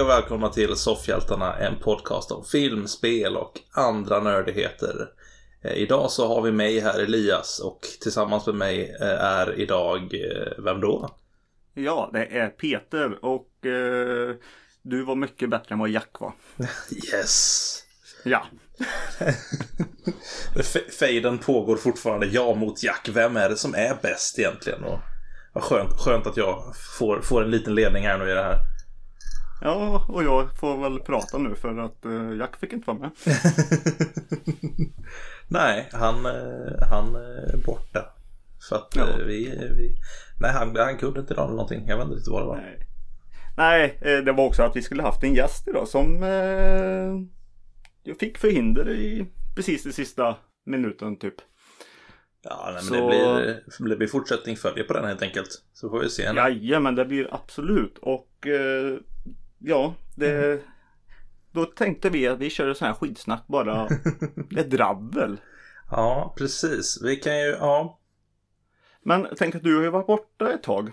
Hej och välkomna till Soffhjältarna, en podcast om film, spel och andra nördigheter. Eh, idag så har vi mig här, Elias, och tillsammans med mig eh, är idag, eh, vem då? Ja, det är Peter och eh, du var mycket bättre än vad Jack var. Yes! Ja, Fejden pågår fortfarande, jag mot Jack. Vem är det som är bäst egentligen? Och vad skönt, skönt att jag får, får en liten ledning här nu i det här. Ja och jag får väl prata nu för att eh, Jack fick inte vara med. Nej, han, eh, han är borta. För att Ja. eh, vi, vi... Nej, han, han kunde inte idag eller någonting. Jag vet inte riktigt vad det var. Nej, Nej eh, det var också att vi skulle haft en gäst idag som eh, jag fick förhinder i precis i sista minuten typ. Ja, nej, men Så- det, blir, det blir fortsättning följer på den helt enkelt. Så får vi se. Jajamän, det blir absolut och eh, ja, det Då tänkte vi att vi kör sån här skitsnack bara. Ett drabbel. Ja, precis. Vi kan ju, ja. Men tänk att du har ju varit borta ett tag.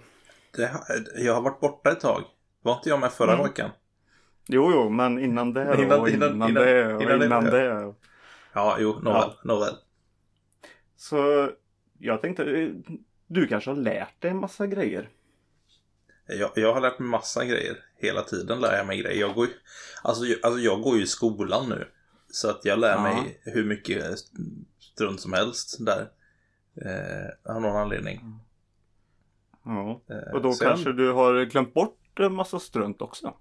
Det, jag har varit borta ett tag. Var inte jag med förra Mm. veckan? Jo, jo, men innan det och Innan- innan, innan- det och innan- innan, innan- det. Ja, jo, nåväl. Ja. nåväl. Så jag tänkte, eh, du kanske har lärt dig en massa grejer. Jag, jag har lärt mig massa grejer. Hela tiden lär jag mig grejer. Jag går ju, alltså, jag, alltså jag går ju i skolan nu. Så att jag lär Ja. mig hur mycket strunt som helst där. Eh, av någon anledning. Ja. Eh, Och då jag- kanske du har glömt bort en massa strunt också.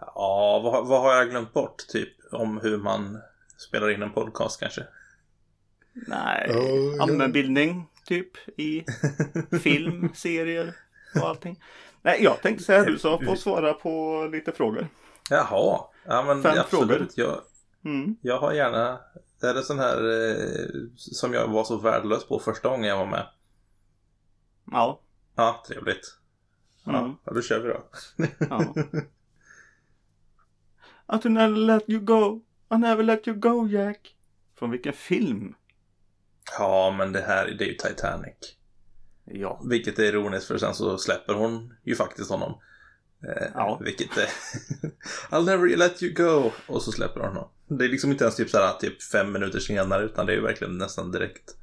Ja, vad, vad har jag glömt bort? Typ om hur man spelar in en podcast kanske? Nej, Oh, ja. allmänbildning typ i film, serier och allting. Nej, jag tänkte säga du så får svara på lite frågor. Jaha, ja men Fem absolut. frågor. Jag, Mm. jag har gärna... Är det sån här eh, som jag var så värdelös på första gången jag var med. Ja. Ja, trevligt. Ja, Mm. ja, då kör vi då. ja. Att never let you go. I never let you go Jack. Från vilken film? Ja, men det här det är ju Titanic. Ja. Vilket är ironiskt för sen så släpper hon ju faktiskt honom. Eh, Ja. Vilket är... I'll never let you go. Och så släpper hon honom. Det är liksom inte ens typ så här typ fem minuter senare utan det är ju verkligen nästan direkt.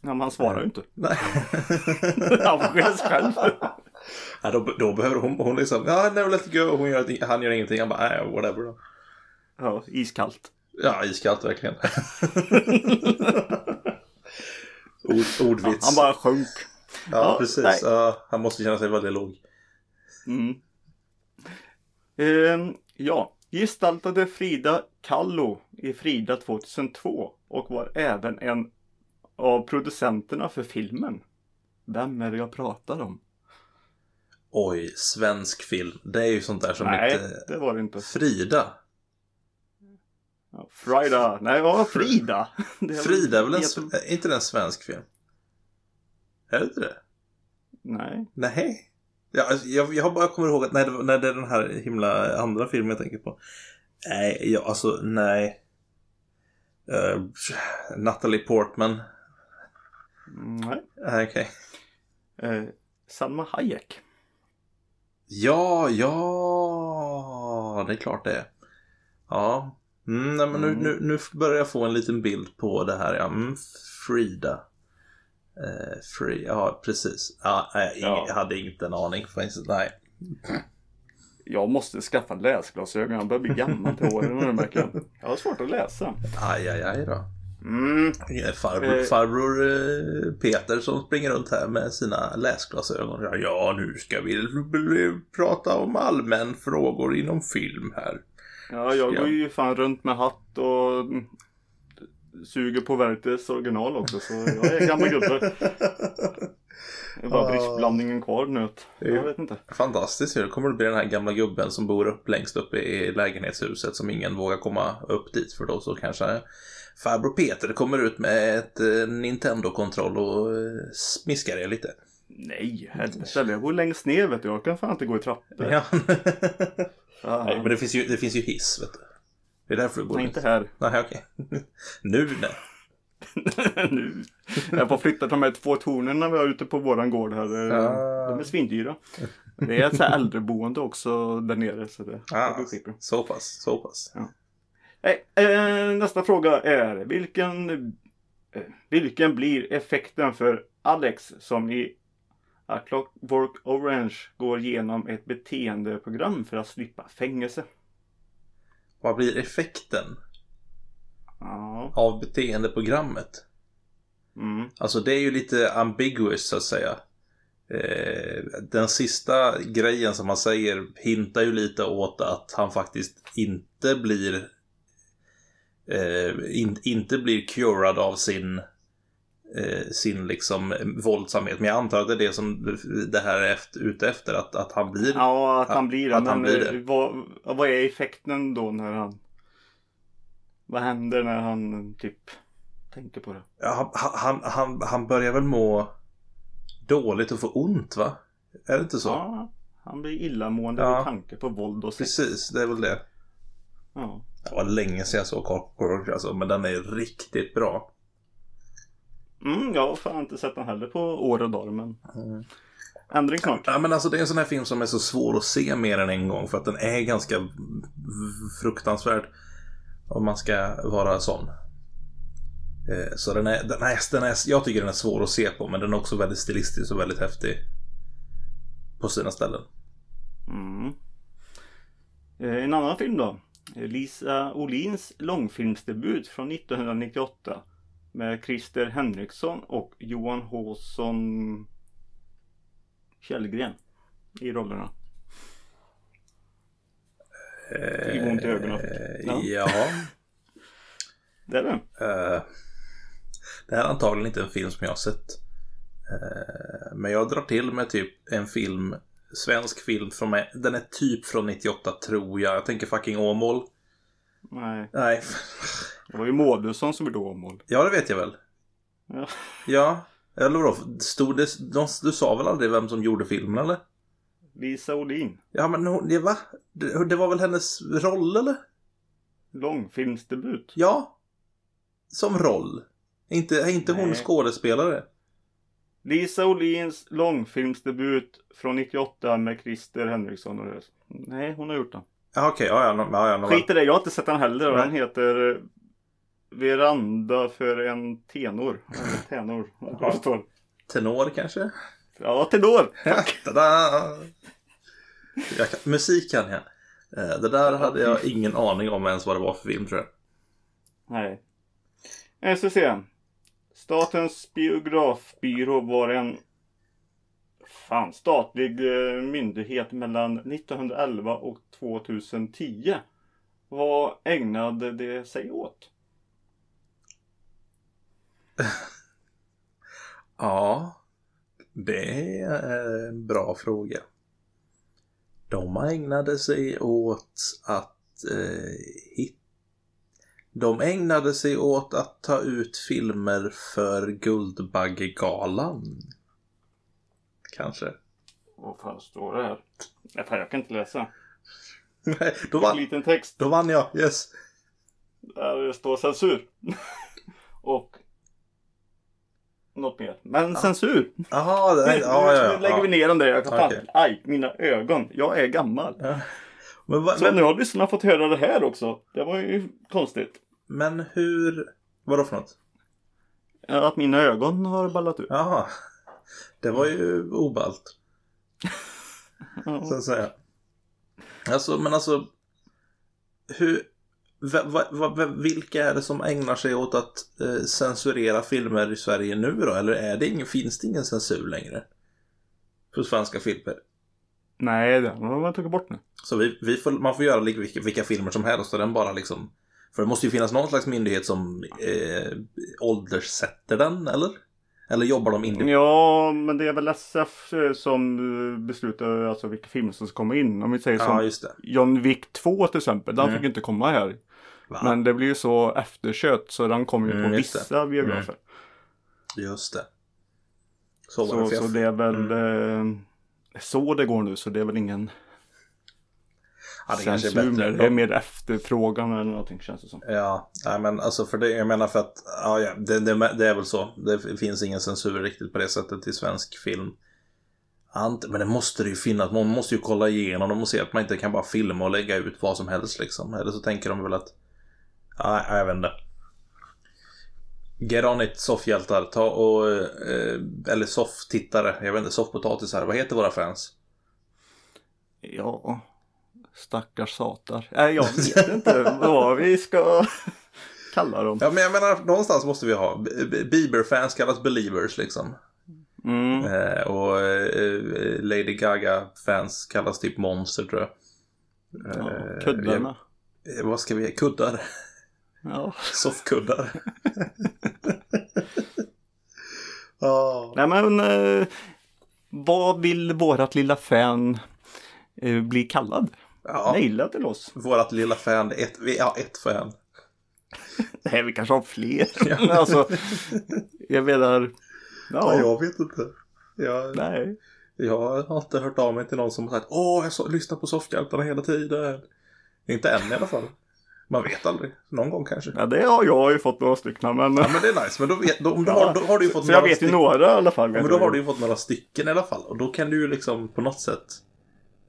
Ja, men han svarar ju inte. Nej. Han skäms själv. ja, då, då behöver hon, hon liksom, ja, never let you go. Hon gör, han gör ingenting. Han bara, nej, whatever då. Ja, iskallt. Ja, iskallt verkligen. Ord, Ja, ordvits. han bara sjönk. Ja, precis. nej. Ja, han måste känna sig väldigt låg. Mm. Ehm, ja, gestaltade Frida Kahlo i Frida 2002 och var även en av producenterna för filmen. Vem är det jag pratar om? Oj, svensk film. Det är ju sånt där som Nej, inte... det var det inte. Frida. Ja, Frida. Nej, vad var Frida? Frida är väl en, är inte det en svensk film? Är det inte det? Nej. Nej. Ja, alltså, jag, jag bara kommit ihåg att när det, när det är den här himla andra filmen jag tänker på. Nej, ja, alltså nej. Uh, Natalie Portman. Nej. Nej, Okej. Eh, Salma Hayek. Ja, ja. Det är klart det är. Ja. Mm, nej, men nu, Mm. nu, nu börjar jag få en liten bild på det här. Ja. Mm, Frida. Eh, free, ja precis. Ja, nej, Ja. Jag hade inte en aning. faktiskt. Nej. Jag måste skaffa läsglasögon. Jag börjar bli gammal till åren nu märker jag. Jag har svårt att läsa. Aj, aj, aj då. Mm. Eh, Farbror, Eh. farbror Peter som springer runt här med sina läsglasögon. Ja, Ja, nu ska vi prata om allmän frågor inom film här. Ja, jag Ja. går ju fan runt med hatt och suger på Werthers original också så jag är gammal gubbe. Det är bara briskblandningen kvar nu. Jag vet inte. Fantastiskt ju. Då kommer det bli den här gamla gubben som bor upp längst upp i lägenhetshuset som ingen vågar komma upp dit för då så kanske farbror Peter kommer ut med ett eh, Nintendo-kontroll och eh, smiskar er lite. Nej, helvete. Jag bor längst ner vet du. Jag kan fan inte gå i trappor. Ja. Nej, men det finns, ju, det finns ju hiss vet du. Det är därför du bor Nej, längst inte här. Nej, okej. nu nej. nu. Jag får flytta de här två tornen vi har ute på våran gård här. Ja. De är svindyra. Det är ett så här äldreboende också där nere. Så det, Ah, det så pass, så pass. Eh, eh, nästa fråga är vilken, eh, vilken blir effekten för Alex som i A Clockwork Orange går igenom ett beteendeprogram för att slippa fängelse? Vad blir effekten Ja. av beteendeprogrammet? Mm. Alltså det är ju lite ambiguous så att säga. Eh, den sista grejen som han säger hintar ju lite åt att han faktiskt inte blir eh, in, inte blir curad av sin sin liksom våldsamhet. Men jag antar att det är det som det här är efter, ute efter. Att, att han blir... Ja, att han blir det. Att han blir eh, det. Vad, vad är effekten då när han... Vad händer när han typ tänker på det? Ja, han, han, han, han börjar väl må dåligt och få ont va? Är det inte så? Ja, han blir illamående Ja. med tanke på våld och sex. Precis, det är väl det. Ja. Det var länge sedan jag såg Cockroach alltså, men den är riktigt bra. Mm, jag har fan inte sett den heller på år och dagar men ändring snart. Ja, men alltså det är en sån här film som är så svår att se mer än en gång för att den är ganska fruktansvärd. Om man ska vara sån. Eh, Så den är, den är, den är, jag tycker den är svår att se på men den är också väldigt stilistisk och väldigt häftig. På sina ställen. Mm. Eh, En annan film då. Lisa Olins långfilmsdebut från 1998. Med Christer Henriksson och Johan Håsson Källgren i rollerna. Fick ont i ögonen. Ja. Ja. ja. Det är det. Eh, det här är antagligen inte en film som jag har sett. Eh, men jag drar till med typ en film, svensk film från mig. Den är typ från 98 tror jag. Jag tänker fucking Åmål. Nej, Nej, det var ju Mårtensson som gjorde Åmål. ja det vet jag väl. Ja. Ja, eller vadå? Stod det, de, du sa väl aldrig vem som gjorde filmen eller? Lisa Olin. Ja men hon, det, va? Det, det var väl hennes roll eller? Långfilmsdebut. Ja. Som roll. Inte, är inte hon skådespelare? Lisa Olins långfilmsdebut från 98 med Christer Henriksson och det. Nej, hon har gjort den. Ja okej, ja, ja, ja, ja, ja, Skit i det, jag har inte sett den heller. Den heter eh, Veranda för en tenor. Tenor. står. Tenor kanske? Ja, tenor! Jag kan, musik kan jag. Eh, Det där hade jag ingen aning om ens vad det var för film tror jag. Nej. Ska se. Statens biografbyrå var en fan, statlig eh, myndighet mellan 1911 och 2010. Vad ägnade det sig åt? Ja, det är en bra fråga. De ägnade sig åt att eh, hit... De ägnade sig åt att ta ut filmer för Guldbaggegalan. Kanske. Vad fan står det här? Nej, fan, jag kan inte läsa. Nej, då En vann, liten text. då vann jag. Yes. Där det står censur. och något mer. Men censur. Jaha, det Nu, är... Ja, nu lägger vi ner dem där. Jag kan Okej. Aj, mina ögon. Jag är gammal. Ja. Men, va, Så nu har lyssnarna fått höra det här också. Det var ju konstigt. men hur... Vadå för något? Att mina ögon har ballat ur. Jaha. Det var ju oballt. Så att säga. Alltså, men alltså. Hur... Va, va, va- vilka är det som ägnar sig åt att eh, censurera filmer i Sverige nu då? Eller är det ingen, finns det ingen censur längre? För svenska filmer. Nej, den har man tagit bort nu. Så vi, vi får, man får göra vilka, vilka filmer som helst och den bara liksom... För det måste ju finnas någon slags myndighet som eh, ålderssätter den, eller? Eller jobbar de in Ja, men det är väl SF eh, som eh, beslutar alltså vilka filmer som ska komma in. Om vi säger Ja, som det. John Wick 2 till exempel. Den Mm. fick inte komma här. Va? Men det blir ju så efterkött så den kommer ju Mm, på det. vissa biografer. Just det. Så Så, det. så det är väl Mm. eh, så det går nu. Så det är väl ingen... Ja, det kanske är bättre. med. Det är mer efterfrågan eller någonting känns det som. Ja, nej, men alltså för det, jag menar för att, ja, ja det, det, det är väl så. Det finns ingen censur riktigt på det sättet i svensk film. Ant, men det måste det ju finnas. Man måste ju kolla igenom dem och se att man inte kan bara filma och lägga ut vad som helst liksom. Eller så tänker de väl att, ja, jag vet inte. Get on it, soffhjältar. Ta och, eh, eller sofftittare. Jag vet inte, soffpotatisar. Vad heter våra fans? Ja, stackars satar. Nej, jag vet inte vad vi ska kalla dem. Ja, men jag menar, någonstans måste vi ha. Bieber-fans kallas believers liksom. Mm. Eh, och eh, Lady Gaga-fans kallas typ monster tror jag. Ja, Eh, kuddarna. ja, vad ska vi Kuddar? Ja. Soffkuddar. Ja. Nej men, eh, vad vill vårat lilla fan eh, bli kallad? Ja. Naila till oss. Vårat lilla fan, ett, vi har ett fan. Nej, vi kanske har fler. Alltså, jag menar, ja, jag vet inte. Jag, nej. jag har inte hört av mig till någon som har sagt Åh, jag så, lyssnar på soffhjältarna hela tiden. Inte än i alla fall. Man vet aldrig. Någon gång kanske. Ja, det har jag ju fått några stycken. Men, Ja men det är nice. Men då, vet, då, Ja. har, då har du ju fått så jag vet ju några i alla fall. Men då har du ju fått några stycken i alla fall. Och då kan du ju liksom på något sätt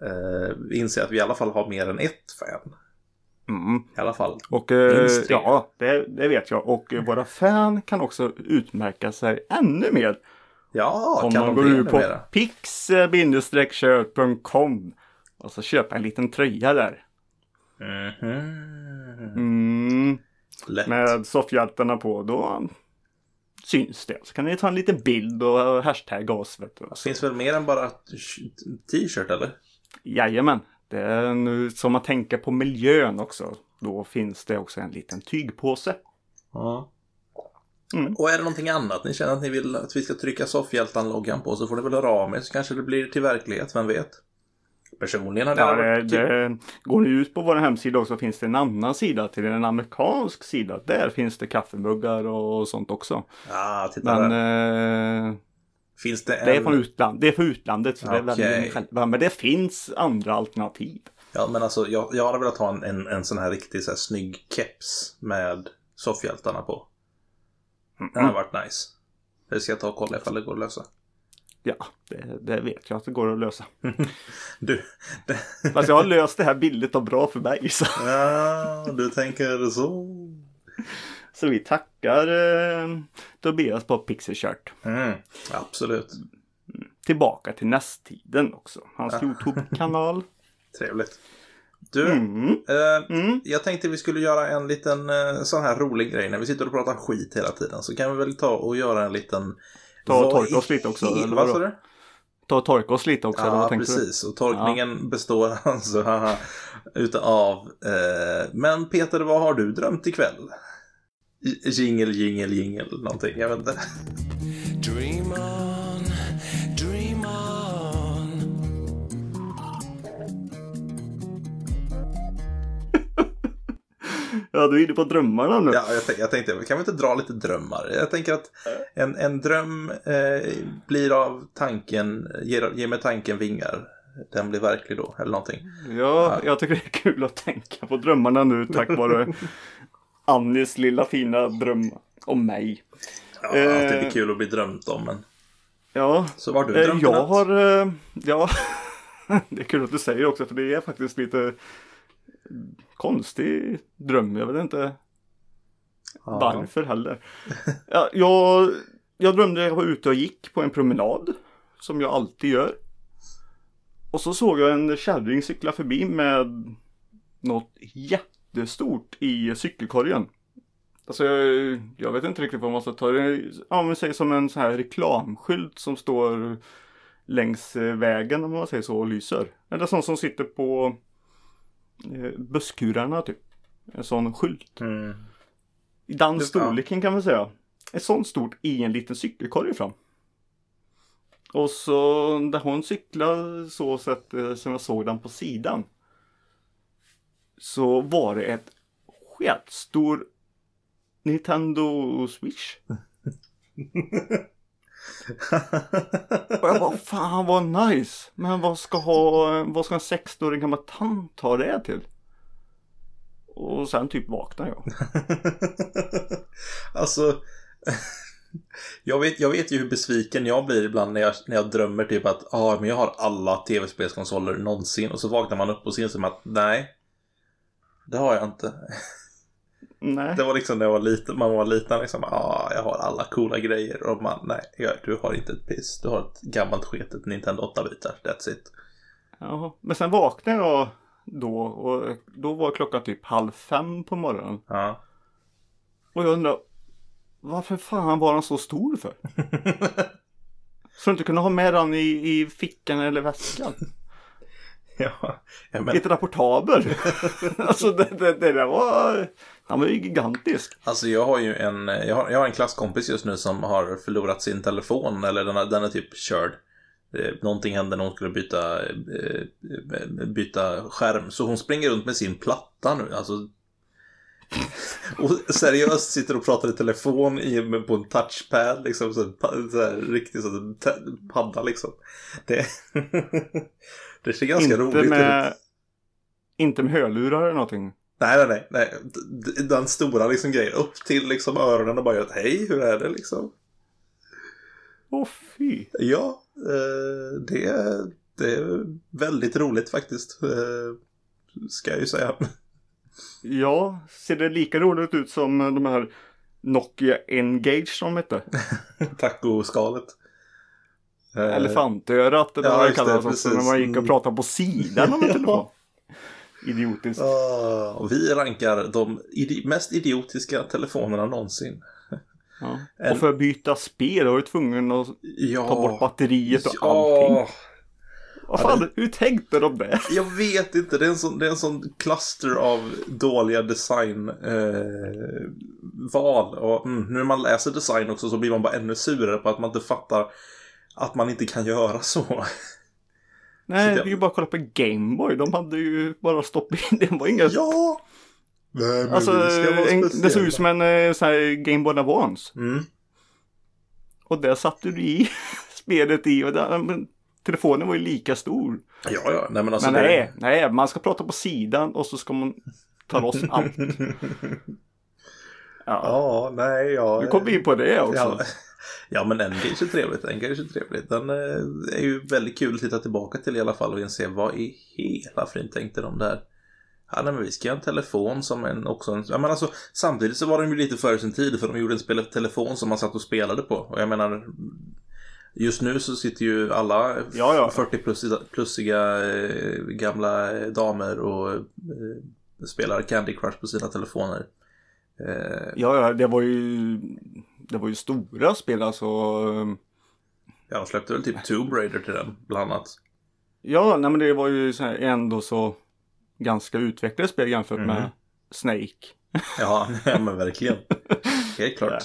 eh, inse att vi i alla fall har mer än ett fan. Mm. I alla fall. Och eh, ja, det, det vet jag. Och eh, våra fan kan också utmärka sig ännu mer. Ja, om kan man går ut på pix-shirt.com och så köpa en liten tröja där. Mhm. Mm, Lätt. med soffhjältarna på. Då syns det. Så kan ni ta en liten bild och hashtagga oss. Vet du. Det finns väl mer än bara t-shirt eller? Jajamän. Det är nu som att tänka på miljön också. Då finns det också en liten tygpåse. Ja. Mm. Och är det någonting annat ni känner att ni vill att vi ska trycka soffhjältan-loggan på så får ni väl höra av er så kanske det blir till verklighet, vem vet? Personligen hade Ja, det, varit typ- det, går ni ut på vår hemsida också finns det en annan sida till en amerikansk sida. Där finns det kaffemuggar och sånt också. Ja, titta Men där. eh, Finns det en... det, är från utland, det är från utlandet så det Okej. väljer ni själva. Men det finns andra alternativ. Ja, men alltså jag, jag hade velat ha en, en, en sån här riktigt så här snygg keps med soffhjältarna på. Den har varit nice. Det ska jag ta och kolla ifall det går att lösa. Ja, det, det vet jag att det går att lösa. Du, det, Fast jag har löst det här billigt och bra för mig. Så, ja, du tänker så. Så vi tackar eh, Tobias på Pixie Shirt. Mm, absolut. Tillbaka till nästtiden också. Hans Youtube-kanal. Trevligt. Du, Mm. eh, Mm. jag tänkte vi skulle göra en liten eh, sån här rolig grej när vi sitter och pratar skit hela tiden. Så kan vi väl ta och göra en liten... Ta och torka oss lite också, eller Vad sa du? Ta och torka oss lite också. Ja, tänkte du? precis. Och torkningen består alltså utav... Eh, men Peter, vad har du drömt ikväll? Jingle, jingle, jingle, någonting. Jag vet inte. Dream on, dream on. Ja, du är inne på drömmarna nu. Ja, jag, jag tänkte, kan vi inte dra lite drömmar? Jag tänker att en, en dröm eh, blir av tanken, ger, ger med tanken vingar. Den blir verklig då, eller någonting. Ja, jag tycker det är kul att tänka på drömmarna nu tack vare Annis lilla fina dröm om mig. Ja, Eh. är kul att bli drömt om, men... Ja, Så vad har du eh, drömt i jag har... eh, Ja, det är kul att du säger också för det är faktiskt lite konstig dröm. Jag vet inte Ja. varför heller. Ja, jag, jag drömde jag var ute och gick på en promenad. Som jag alltid gör. Och så såg jag en kärring cykla förbi med något jättestort i cykelkorgen. Alltså jag, jag vet inte riktigt vad man ska ta det. Ja men säg som en sån här reklamskylt som står längs eh, vägen om man säger så och lyser. Eller sån som sitter på eh, busskurarna typ. En sån skylt. Mm. I den storleken kan man säga. Ett sånt stort i en liten cykelkorg fram. Och så där hon cyklade så sätt som jag såg den på sidan. Så var det ett skitstor Nintendo Switch. Och jag bara, fan vad nice. Men vad ska, ha, vad ska en 16-årig gammal tant ha det till? Och sen typ vaknar jag. alltså, jag vet, jag vet ju hur besviken jag blir ibland när jag, när jag drömmer typ att ah, men jag har alla tv-spelskonsoler någonsin och så vaknar man upp och ser som att nej, det har jag inte. Nej. Det var liksom när jag var liten, man var liten liksom, ah, jag har alla coola grejer och man, nej, jag, du har inte ett piss, du har ett gammalt sketet Nintendo 8-bitar, that's it. Jaha. Men sen vaknade jag då och då var klockan typ halv fem på morgonen. Ja. Och jag undrar, varför fan var den så stor för? Så du inte kunde ha med den i, i fickan eller väskan? ja, men, Lite rapportabel. alltså det, det, det där var, han var ju gigantisk. alltså jag har ju en, jag har, jag har en klasskompis just nu som har förlorat sin telefon, eller den, är- den är typ körd. Eh, Någonting hände när hon skulle byta, eh, byta skärm. Så hon springer runt med sin platta nu. Alltså, och seriöst sitter och pratar i telefon i, på en touchpad. Liksom, så, så här, riktigt så, padda liksom. Det, det ser ganska inte roligt med, ut. inte med hörlurar eller någonting. Nej, nej, nej. nej. Den stora liksom grejen. Upp till liksom öronen och bara gör ett hej, hur är det liksom? Åh fy. Ja, eh, det, är- det är väldigt roligt faktiskt. Eh, ska jag ju säga. Ja, ser det lika roligt ut som de här Nokia Engage som de hette? Tacoskalet. Eh, Elefantörat eller ja, vad det det, kallas också. När man gick och pratade på sidan av en telefon. Idiotiskt. och vi rankar de idi- mest idiotiska telefonerna någonsin. Ja. En- Och för att byta spel var du tvungen att Ja. ta bort batteriet och Ja. allting. Vad fan, hur tänkte de det? Jag vet inte, det är en sån, det är en sån cluster av dåliga designval. Eh, och mm, nu när man läser design också så blir man bara ännu surare på att man inte fattar att man inte kan göra så. Nej, det- det ju bara kolla på Gameboy. De hade ju bara stoppat in, det var inga... ja! Nej, men alltså, vi ska vara en, det såg ut som en eh, sån här Gameboy Advance. Mm. Och där satte du i spelet i och där, men, telefonen var ju lika stor. Ja, ja, nej men alltså. men det- nej, nej, man ska prata på sidan och så ska man ta loss allt. Ja, Ja, nej, ja. du kom in på det också. Ja, ja men Engage är trevligt. Engage är trevligt. Den eh, är ju väldigt kul att titta tillbaka till i alla fall och inse vad i hela frin tänkte de där. Ja, nej, men vi ska göra en telefon som en också en, ja, men alltså, Samtidigt så var de ju lite före sin tid för de gjorde en spel telefon som man satt och spelade på. Och jag menar Just nu så sitter ju alla Ja, ja. 40 plussiga, plussiga eh, gamla damer och eh, spelar Candy Crush på sina telefoner. Eh, Ja, ja, det var ju, det var ju stora spel alltså. Ja, de släppte väl typ Tomb Raider till den, bland annat. Ja, nej men det var ju så här ändå så ganska utvecklade spel jämfört Mhm. med Snake. Ja, men verkligen. Helt klart.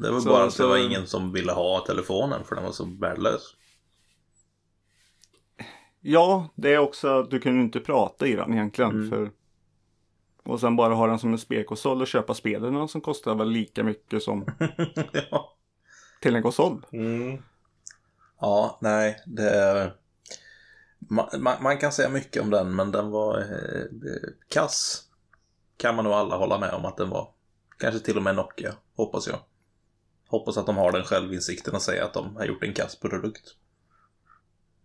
Det var Så- bara att det var ingen som ville ha telefonen för den var så värdelös. Ja, det är också att du kunde inte prata i den egentligen. Mm. För... Och sen bara ha den som en spelkonsol och köpa spelen som kostar väl lika mycket som ja. till en konsol. Mm. Ja, nej, det är... Man, man, man kan säga mycket om den, men den var eh, eh, kass. Kan man nog alla hålla med om att den var. Kanske till och med Nokia, hoppas jag. Hoppas att de har den självinsikten och säga att de har gjort en kass produkt.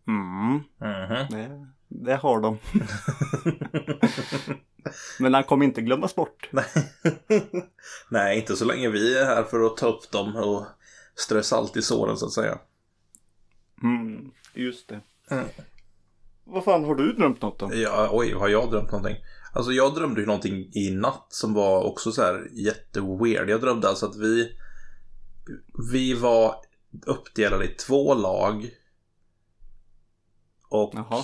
Mm, Mhm. det, det har de. Men den kommer inte glömmas bort. Nej. Nej, inte så länge vi är här för att ta upp dem och strö salt i såren så att säga. Mm, just det. Mm. Vad fan, har du drömt något då? Ja, oj, har jag drömt någonting? Alltså jag drömde ju någonting i natt som var också så här jätteweird. Jag drömde alltså att vi Vi var uppdelade i två lag. Och Jaha.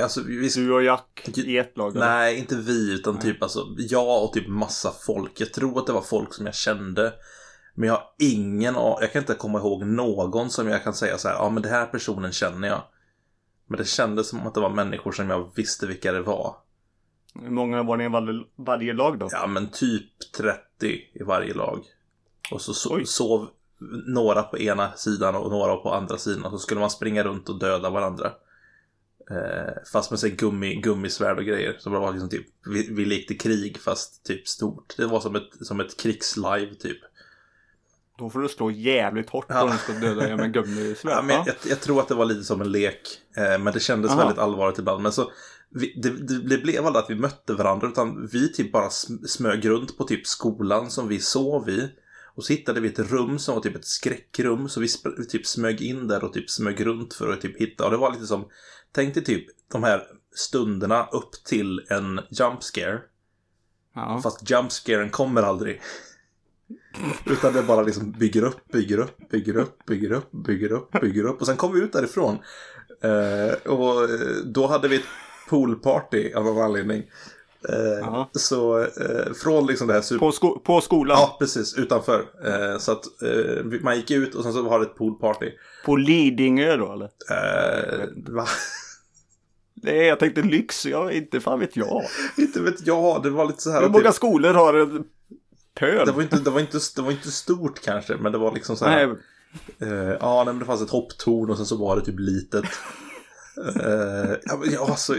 Alltså, vi, Du och Jack i ett lag? eller? Nej, inte vi, utan Nej. typ alltså jag och typ massa folk. Jag tror att det var folk som jag kände. Men jag har ingen Jag kan inte komma ihåg någon som jag kan säga så här, ja men den här personen känner jag. Men det kändes som att det var människor som jag visste vilka det var. Hur många var ni i varje, varje lag då? Ja, men typ 30 i varje lag. Och så Oj. sov några på ena sidan och några på andra sidan. Så skulle man springa runt och döda varandra. Eh, fast med sig gummi, gummisvärd och grejer. Så det var liksom typ, vi, vi lekte krig fast typ stort. Det var som ett, som ett krigslive typ. Då får du slå jävligt hårt Ja. om du ska döda med gummisvärd. Ja, men jag, jag tror att det var lite som en lek. Eh, men det kändes Aha. väldigt allvarligt ibland. Men så, vi, det, det, blev aldrig att vi mötte varandra. Utan vi typ bara sm- smög runt på typ skolan som vi sov i. Och så hittade vi ett rum som var typ ett skräckrum. Så vi, vi typ smög in där och typ smög runt för att typ hitta. Och det var lite som, tänk dig typ de här stunderna upp till en jump scare. Ja. Fast jump scaren kommer aldrig. Utan det bara liksom bygger upp, bygger upp, bygger upp, bygger upp, bygger upp, bygger upp. Och sen kom vi ut därifrån. Eh, och då hade vi ett poolparty av någon anledning. Eh. Så eh, från liksom det här super... På, sko- på skolan. Ja, precis. Utanför. Eh, så att eh, man gick ut och sen så var det ett poolparty. På Lidingö då eller? Eh, va? Nej, jag tänkte lyx. Jag, inte fan vet jag. Inte vet jag. Det var lite så här. Hur många typ, skolor har en pöl? det, var inte, det, var inte, det var inte stort kanske. Men det var liksom så här. Nej, Eh, ja, nej, men det fanns ett hopptorn och sen så var det typ litet. Eh, ja, men, ja, så...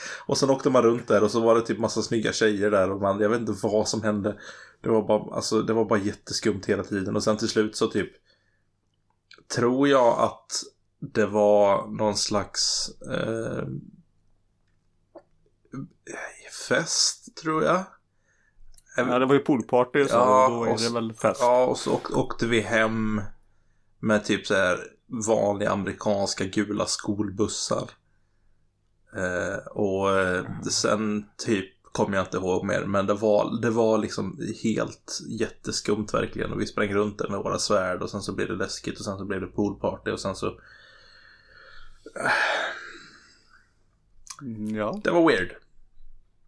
och sen åkte man runt där och så var det typ massa snygga tjejer där och man, jag vet inte vad som hände. Det var bara, alltså, det var bara jätteskumt hela tiden och sen till slut så typ tror jag att det var någon slags eh, fest, tror jag. ja, det var ju poolparty så Ja, då är det väl fest. Ja, och så åk- åkte vi hem med typ så här vanliga amerikanska gula skolbussar. Eh, och eh, sen typ kommer jag inte ihåg mer, men det var, det var liksom helt jätteskumt verkligen. Och vi sprang runt där med våra svärd och sen så blev det läskigt och sen så blev det poolparty och sen så... Mm, Ja. Det var weird.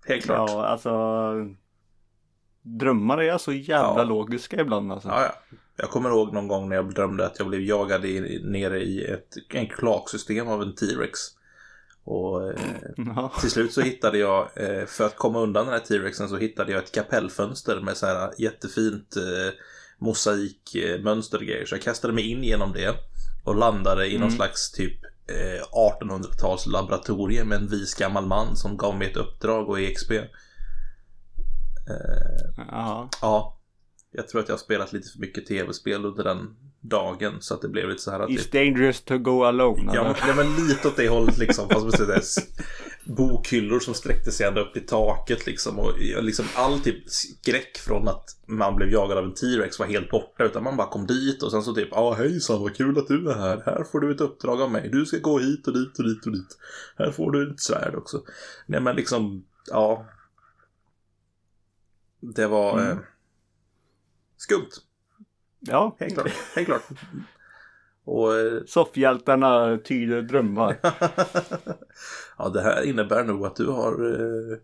Helt klart. ja, alltså. Drömmar är så jävla Ja. logiska ibland alltså. Ja, ja. Jag kommer ihåg någon gång när jag drömde att jag blev jagad i, nere i ett en kloaksystem av en T-Rex. Och eh, till slut så hittade jag, eh, för att komma undan den här T-Rexen så hittade jag ett kapellfönster med så här jättefint eh, mosaikmönster och grejer. Så jag kastade mig in genom det och landade i någon Mm. slags typ eh, 1800-tals laboratorium med en vis gammal man som gav mig ett uppdrag och EXP. Eh, Ja. Ja, jag tror att jag har spelat lite för mycket tv-spel under den dagen så att det blev lite så här att It's typ, dangerous to go alone. ja, men, men lite åt det hållet liksom. Fast med sådär s- bokhyllor som sträckte sig ända upp i taket liksom. Och liksom all typ skräck från att man blev jagad av en T-Rex var helt borta. Utan man bara kom dit och sen så typ, ja hejsan vad kul att du är här. Här får du ett uppdrag av mig. Du ska gå hit och dit och dit och dit. Här får du ett svärd också. Nej men liksom, ja. Det var Mm. eh, skumt. Ja. Helt klart. Helt klart. Och eh, Soffhjältarna tyder drömmar. ja, det här innebär nog att du har eh,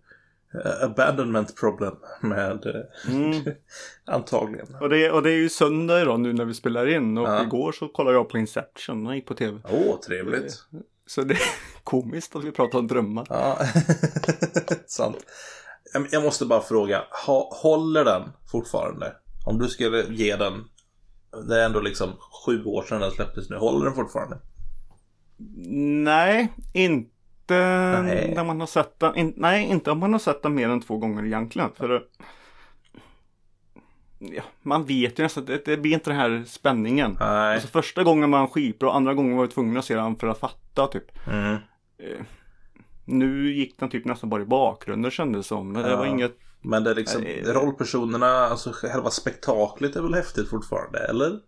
abandonment problem med eh, Mm. antagligen. Och, det, och det är ju söndag idag nu när vi spelar in. Och Ja. igår så kollade jag på Inception. Den gick på tv. Åh, trevligt. Så det är komiskt att vi pratar om drömmar. Ja, sant. Jag- måste bara fråga, håller den fortfarande? Om du skulle ge den, det är ändå liksom sju år sedan den släpptes nu, håller den fortfarande? Nej, inte Nej. när man har sett den. In, nej, inte om man har sett den mer än två gånger egentligen. För ja, man vet ju nästan, det, det blir inte den här spänningen. Nej. Alltså första gången man skitbra, andra gången var jag tvungen att se den för att fatta typ. Mm. Nu gick den typ nästan bara i bakgrunden kändes det som. Men det Ja. var inget, Men det är liksom, Nej, rollpersonerna, alltså själva spektaklet är väl häftigt fortfarande, eller?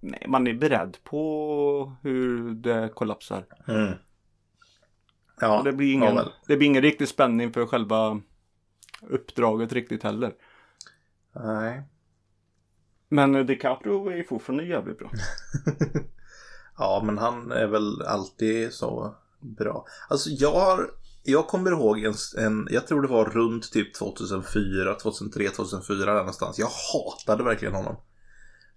nej man är beredd på hur det kollapsar. Mm. Ja, det blir ja, ingen, väl. det blir ingen riktig spänning för själva uppdraget riktigt heller. Nej. Men DiCaprio är fortfarande jävligt bra. Ja, men han är väl alltid så bra. Alltså jag har, jag kommer ihåg en, en jag tror det var runt typ 2004, 2003, 2004 där någonstans. Jag hatade verkligen honom.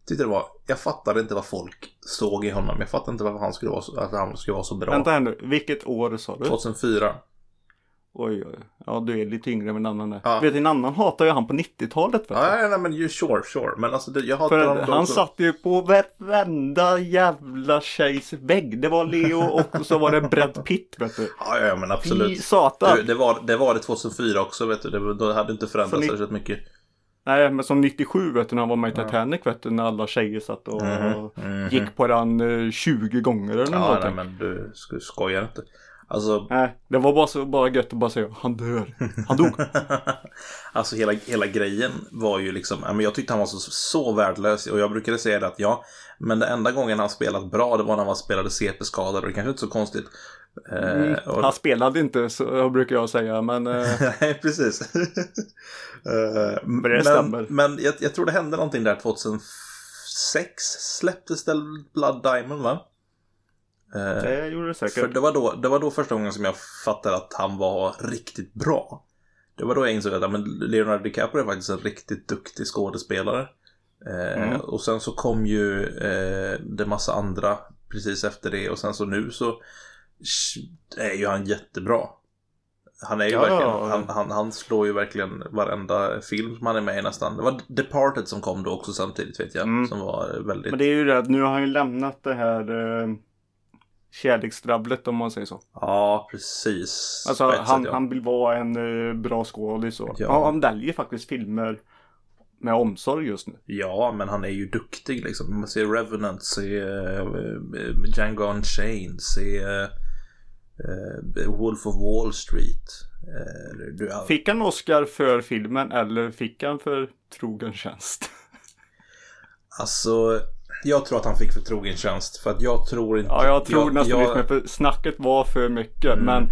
Tyckte det var, jag fattade inte vad folk såg i honom. Jag fattade inte varför han skulle vara så, att han skulle vara så bra. Vänta här nu, vilket år sa du? 2004. Oj, oj. Ja, du är lite yngre än en annan är. Ja. Vet en annan hatar ju han på 90-talet. Vet du. Ja, nej, men ju sure, sure. Men alltså det, jag hatar honom han också. satt ju på varenda jävla tjejs vägg. Det var Leo och så var det Brad Pitt vet du. Ja, ja, men Fy absolut. satan. Du, det, var, det var det 2004 också, vet du. Det, då hade inte förändrats särskilt mycket. Nej, men som 97 vet du när han var med i Titanic vet du. När alla tjejer satt och Mhm. gick på den eh, 20 gånger eller Ja, någonting. nej, men du sk- skojar inte. Alltså, Nej, det var bara så bara gött att bara säga han dör. Han dog. alltså hela, hela grejen var ju liksom, men jag tyckte han var så, så värdelös och jag brukade säga det att ja, men den enda gången han spelat bra det var när han spelade CP-skadad och det kanske inte är så konstigt. Eh, Mm, och, Han spelade inte så brukar jag säga men eh, Nej, precis. Eh, men stämmer. men jag, jag tror det hände någonting där 2006 släpptes det Blood Diamond va? Eh, det gjorde det För säkert. det var, då, det var då första gången som jag fattade att han var riktigt bra. Det var då jag insåg att men Leonardo DiCaprio är faktiskt en riktigt duktig skådespelare. Eh, Mm. Och sen så kom ju eh, det massa andra precis efter det och sen så nu så är ju han jättebra. Han är ju Ja, verkligen, ja. han, han, han slår ju verkligen varenda film som han är med i nästan. Det var Departed som kom då också samtidigt vet jag. Mm. Som var väldigt... Men det är ju det att nu har han ju lämnat det här eh, kärleksdrabblet om man säger så. Ja, precis. Alltså han, sätt, ja. han vill vara en eh, bra skådis och Ja. han väljer faktiskt filmer med omsorg just nu. Ja, men han är ju duktig liksom. Man ser Revenant, se uh, Django Unchained, se uh, Wolf of Wall Street. Eh, du, Fick han Oscar för filmen eller fick han för trogen tjänst? Alltså, jag tror att han fick för trogen tjänst. För att jag tror inte... Ja, jag tror nästan jag, lite mer för snacket var för mycket. Mm. Men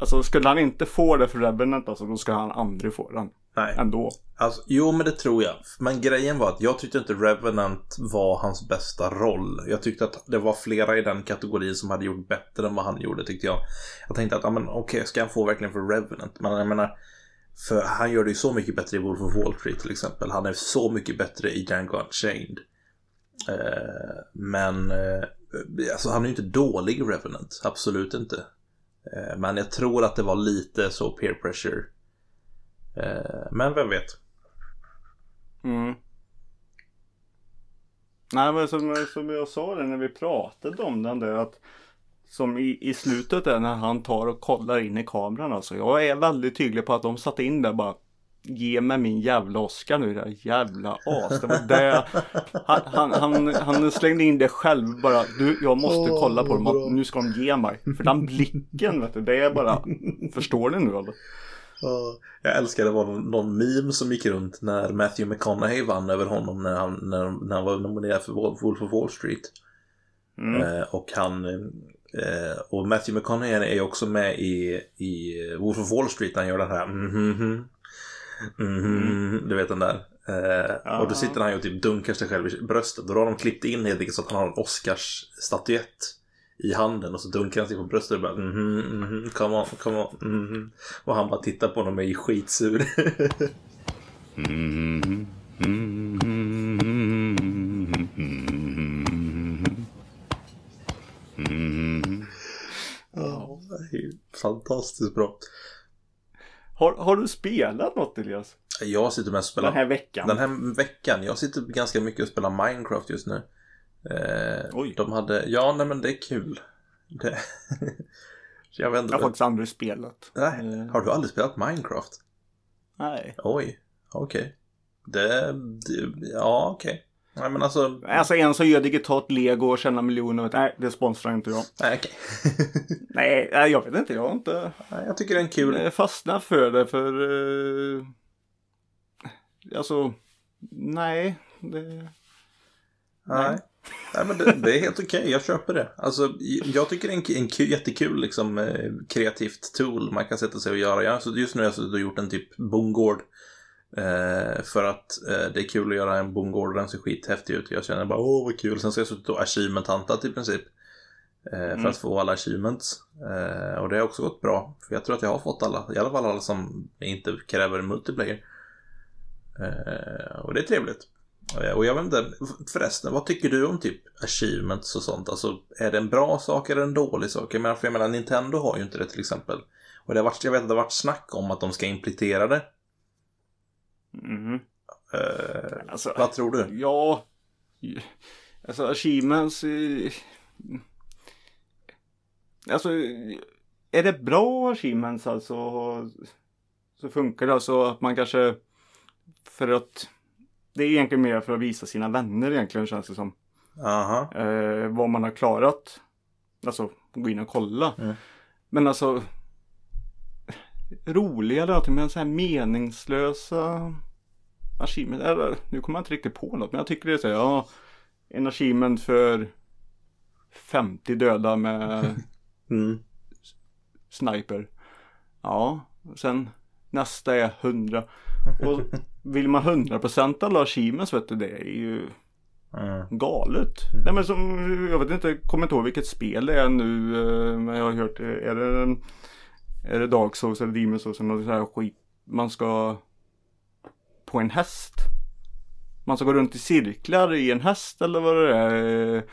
alltså skulle han inte få det för Revenant alltså, då ska han aldrig få den. Nej, Ändå. alltså, jo men det tror jag. Men grejen var att jag tyckte inte Revenant var hans bästa roll. Jag tyckte att det var flera i den kategorin som hade gjort bättre än vad han gjorde tyckte jag. Jag tänkte att, ja men okej, ska han få verkligen för Revenant? Men jag menar, för han gör det ju så mycket bättre i Wolf of Wall Street till exempel. Han är så mycket bättre i Django Unchained. Eh, men eh, alltså, han är ju inte dålig i Revenant, absolut inte. Eh, men jag tror att det var lite så peer pressure. Men vem vet? Mm. Nej men som, som jag sa det när vi pratade om den där att som i, i slutet där när han tar och kollar in i kameran alltså. Jag är väldigt tydlig på att de satte in där bara Ge mig min jävla Oscar nu det jävla as. Det var det. Han, han, han, han slängde in det själv bara. Du, jag måste Åh, kolla på dem. Att nu ska de ge mig. För den blicken vet du. Det är bara. Förstår ni nu eller? Ja, Jag älskar det var någon, någon meme som gick runt när Matthew McConaughey vann över honom när han, när, när han var nominerad för Wolf of Wall Street. Mm. Eh, och han eh, och Matthew McConaughey är också med i, i Wolf of Wall Street när han gör den här mhm, mhm, du vet den där. Eh. Och då sitter han ju och typ dunkar sig själv i bröstet. Då har de klippt in helt enkelt så att han har en Oscars-statyett i handen och så dunkar han sig på bröstet och bara mhm, mhm, come on, come on, mhm. Och han bara tittar på honom och är skitsur. Ja, det är ju fantastiskt bra. Har, har du spelat något Elias? Jag sitter med och spelar Den här veckan? Den här veckan, jag sitter ganska mycket och spelar Minecraft just nu. Eh, Oj. De hade, ja nej men det är kul. Det... jag vet inte. Jag har faktiskt aldrig spelat. Nej, Eh, har du aldrig spelat Minecraft? nej. Oj, okej. Det, det, ja okej. Nej men alltså, Alltså en som gör digitalt lego och tjänar miljoner. Nej, det sponsrar inte jag. nej okej. Nej, jag vet inte. Jag har inte Nej, jag tycker det är en kul, eh, fastnat för det. För... Eh, alltså, nej. Det, Nej. Nej men det, det är helt okej, jag köper det. Alltså, jag tycker det är en, en kul, jättekul liksom, eh, kreativt tool man kan sätta sig och göra. Jag, just nu har jag suttit och gjort en typ bondgård. Eh, för att eh, det är kul att göra en bondgård och den ser skithäftig ut. Jag känner bara åh vad kul. Sen ska jag suttit och achievement-hantat i princip. Eh, För Mm. att få alla achievements. Eh, och det har också gått bra. För jag tror att jag har fått alla. I alla fall alla som inte kräver multiplayer. Eh, och det är trevligt. Och jag vet inte, förresten, vad tycker du om typ achievements och sånt? Alltså, är det en bra sak eller en dålig sak? Jag menar, för jag menar, Nintendo har ju inte det till exempel. Och det har varit, jag vet att det har varit snack om att de ska implementera det. Mhm. Eh, Alltså, vad tror du? Ja, alltså achievements. eh, Alltså, är det bra achievements alltså? Så funkar det alltså att man kanske för att det är egentligen mer för att visa sina vänner egentligen känns det som. Aha. Eh, vad man har klarat. Alltså gå in och kolla. Mm. Men alltså roliga eller någonting men så här meningslösa achievement. Eller, nu kommer jag inte riktigt på något men jag tycker det är så här, ja, en achievement för 50 döda med Mm. sniper. Ja, sen nästa är 100. Och vill man 100% alla achievements vet du, det är ju Mm. galet. Nej men som, jag vet inte, kommer inte ihåg vilket spel det är nu. eh, Men jag har hört, är det, en, är det Dark Souls eller Demon Souls eller något sånt här skit. Man ska på en häst. Man ska gå runt i cirklar i en häst eller vad det är.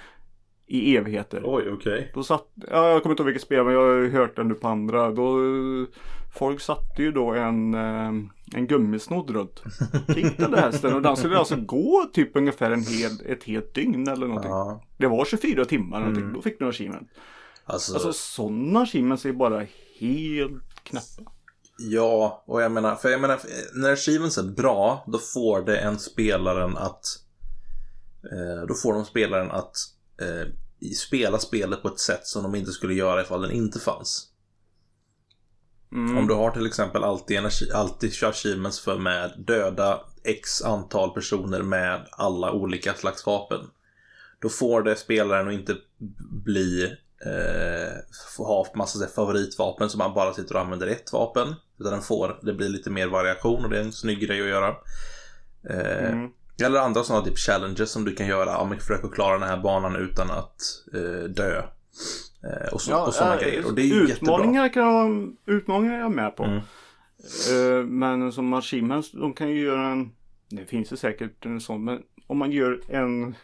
I evigheter. Oj, okej. Då satt, ja, jag kommer inte ihåg vilket spel men jag har hört det nu på andra. Då, folk satte ju då en, eh, en gummisnodd runt. Där hästen och den skulle alltså gå typ ungefär en hel, ett helt dygn eller någonting. Ja. Det var 24 timmar någonting. Mm. Då fick du en achievement. Alltså, Alltså sådana achievements är bara helt knäppa. Ja, och jag menar, för jag menar, när achievements är bra, då får det en spelaren att, eh, då får de spelaren att eh, spela spelet på ett sätt som de inte skulle göra ifall den inte fanns. Mm. Om du har till exempel alltid, en, achi- alltid achievements för med döda x antal personer med alla olika slags vapen. Då får det spelaren att inte bli eh, ha massa här favoritvapen som man bara sitter och använder ett vapen. Utan den får, det blir lite mer variation och det är en snygg grej att göra. Eh, Mm. Eller andra sådana typ challenges som du kan göra. Ja, men försök att klara den här banan utan att eh, dö. Eh, och, så, och sådana äh, grejer. Och det är ju jättebra. utmaningar, kan jag, utmaningar är jag med på. Mm. Eh, men som achievements, de kan ju göra en, det finns ju säkert en sån, men om man gör en,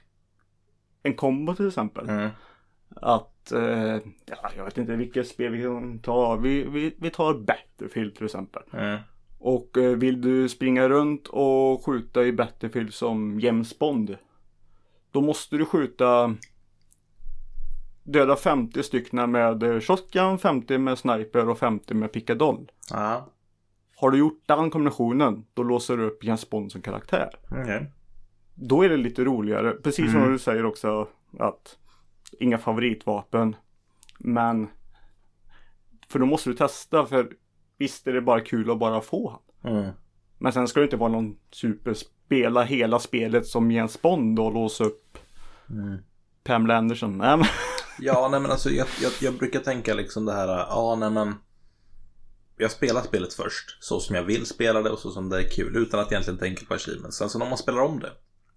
en kombo till exempel. Mm. Att, eh, ja, jag vet inte vilket spel vi kan ta. Vi, vi, vi tar Battlefield till exempel. Mm. Och eh, vill du springa runt och skjuta i Battlefield som James Bond. Då måste du skjuta Döda 50 stycken med shotgun, 50 med sniper och 50 med pickadoll. Ja, Har du gjort den kombinationen, då låser du upp James Bond som karaktär. okej. Då är det lite roligare. Precis som du säger också att inga favoritvapen. Men för då måste du testa för visst är det bara kul att bara få han. Mm. Men sen ska det inte vara någon superspela hela spelet som Jens Bond och låsa upp Mm. Pamela Anderson. Nej, men... Ja, nej men alltså jag, jag, jag brukar tänka liksom det här, ja nej men jag spelar spelet först så som jag vill spela det och så som det är kul utan att egentligen tänka på achievements. Sen så när man spelar om det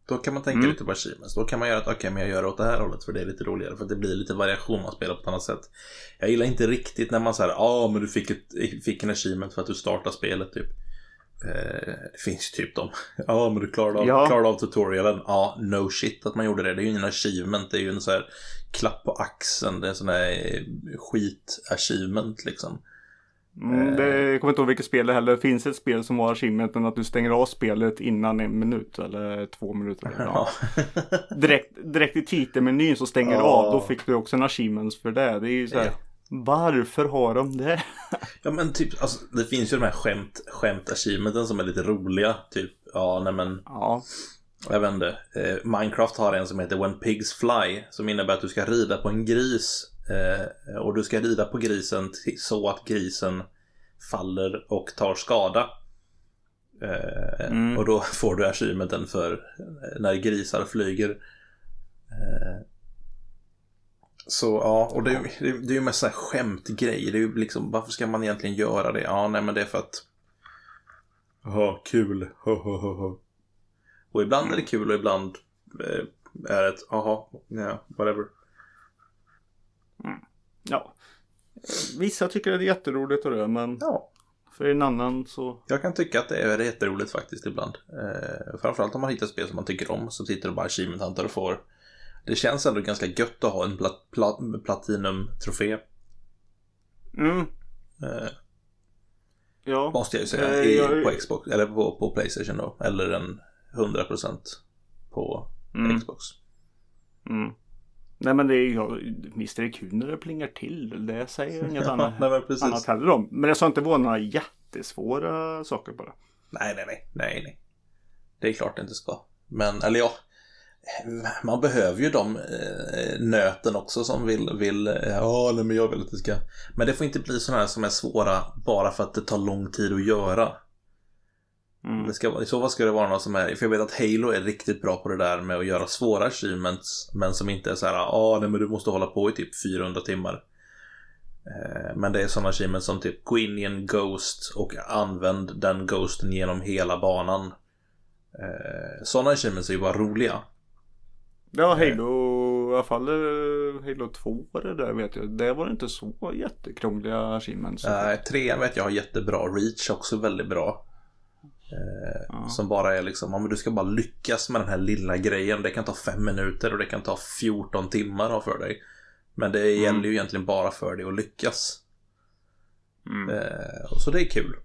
då kan man tänka Mm. lite på achievements. Då kan man göra att okej, men jag gör det åt det här hållet för det är lite roligare. För det blir lite variation man spelar på ett annat sätt. Jag gillar inte riktigt när man säger ja men du fick, ett, fick en achievement för att du startade spelet typ. Eh, det finns ju typ de. Ja men du klarade av, Ja. klarade av tutorialen. Ja, no shit att man gjorde det. Det är ju ingen achievement. Det är ju en sån här klapp på axeln. Det är en sån här skit-achievement liksom. Mm, det, jag kommer inte ihåg vilket spel det heller. Det finns ett spel som har achievementen att du stänger av spelet innan en minut eller två minuter. Ja. Ja. Direkt, direkt i titelmenyn så stänger du Ja. av. Då fick du också en achievement för det. Det är ju så här. Ja. Varför har de det? Ja men typ, alltså, det finns ju de här skämt, skämt-achievementen som är lite roliga. Typ, ja nej men, Ja. jag vet inte. Eh, Minecraft har en som heter When Pigs Fly. Som innebär att du ska rida på en gris. Eh, och du ska rida på grisen så att grisen faller och tar skada. Eh, Mm. Och då får du achievementen för eh, när grisar flyger. Eh, så ja, och det, är- det, det är ju mest så här skämtgrej. Det är ju liksom, varför ska man egentligen göra det? Ja, nej men det är för att... Jaha, kul. Ho. Och ibland är det kul och ibland eh, är det ett, jaha, ja, whatever. Ja. Vissa tycker det är jätteroligt och det men Ja. För en annan så... Jag kan tycka att det är jätteroligt faktiskt ibland. Eh, framförallt om man hittar spel som man tycker om så tittar du bara achievement hunter och får. Det känns ändå ganska gött att ha en plat, plat, platinum-trofé. Mm, Eh, ja. måste jag ju säga. Eh, I, jag- På Xbox, eller på, på Playstation då. Eller en 100% på Mm. Xbox. Mm. Nej men det är det kul när det plingar till. Det säger inget annat, nej, annat heller om. Men det ska inte vara några jättesvåra saker bara. Nej, nej, nej, nej, nej. Det är klart det inte ska. Men, eller ja, man behöver ju de eh, nöten också som vill, vill, eh, ja, nej, men jag vill att det ska. Men det får inte bli sådana här som är svåra bara för att det tar lång tid att göra. Mm. Det ska, I så fall ska det vara något som är, för jag vet att Halo är riktigt bra på det där med att göra svåra achievements, men som inte är så här, ja, nej, men du måste hålla på i typ 400 timmar. Eh, Men det är sådana achievements som typ gå in i en Ghost och använd den Ghosten genom hela banan. Sådana achievements är ju bara roliga. Ja, Halo, i alla fall eh, Halo 2 var det där vet jag. Det var inte så jättekrångliga achievements. Nej, trean vet jag har jättebra. Reach också väldigt bra. Eh. Som bara är liksom, ja, men du ska bara lyckas med den här lilla grejen. Det kan ta fem minuter och det kan ta 14 timmar för dig. Men det gäller ju egentligen bara för dig att lyckas. Mm. Eh, och så det är kul.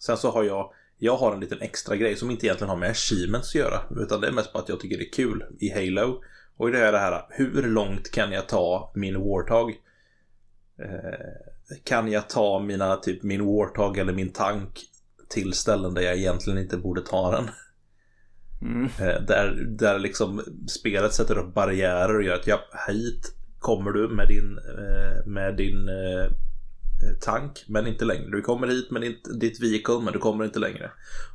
Sen så har jag, jag har en liten extra grej som inte egentligen har med achievements att göra. Utan det är mest bara att jag tycker det är kul i Halo. Och det är det här, hur långt kan jag ta min Warthog? Eh, kan jag ta mina, typ min Warthog eller min tank till ställen där jag egentligen inte borde ta den? Mm. Eh, där, där liksom spelet sätter upp barriärer och gör att ja, hit kommer du med din, eh, med din eh, tank, men inte längre. Du kommer hit med ditt, vehicle, men du kommer inte längre.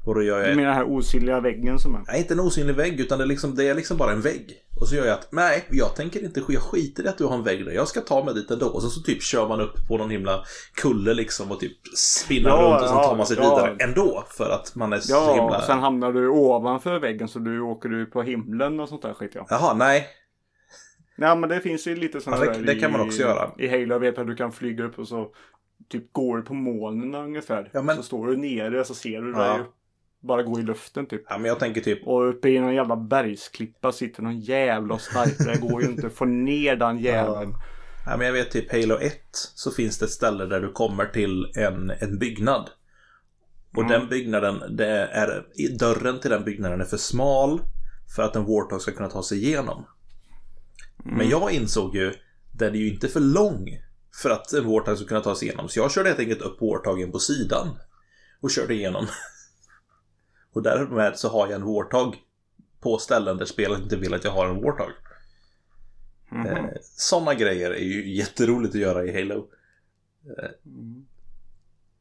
Och då gör Du jag, menar den här osynliga väggen som är? nej inte en osynlig vägg, utan det är, liksom, det är liksom bara en vägg. Och så gör jag att, nej, jag tänker inte, jag skiter i att du har en vägg där. Jag ska ta mig dit ändå. Och så, så typ kör man upp på någon himla kulle liksom och typ spinnar Ja, runt och ja, tar man sig ja. vidare ändå. För att man är så Ja, himla... och sen hamnar du ovanför väggen så du åker du på himlen och sånt där skit ja. Jaha, nej. Ja men det finns ju lite sådana Ja, det- där det kan man i- också göra. I Halo vet att du kan flyga upp och så typ går du på molnen ungefär. Ja, men- Så står du nere så ser du Ja. dig bara gå i luften typ. Ja, men jag tänker typ, Och uppe i någon jävla bergsklippa sitter någon jävla sniper. Det går ju inte att få ner den jäveln. Ja, men jag vet typ Halo 1 så finns det ett ställe där du kommer till en, en byggnad. Och Mm. den byggnaden, det är, i- dörren till den byggnaden är för smal för att en Warthog ska kunna ta sig igenom. Mm. Men jag insåg ju, den är ju inte för lång för att en Warthog ska kunna ta sig igenom. Så jag körde helt enkelt upp Warthogen på sidan och körde igenom. och därmed så har jag en Warthog på ställen där spelet inte vill att jag har en Warthog. Mhm. Eh, Sådana grejer är ju jätteroligt att göra i Halo. Mm.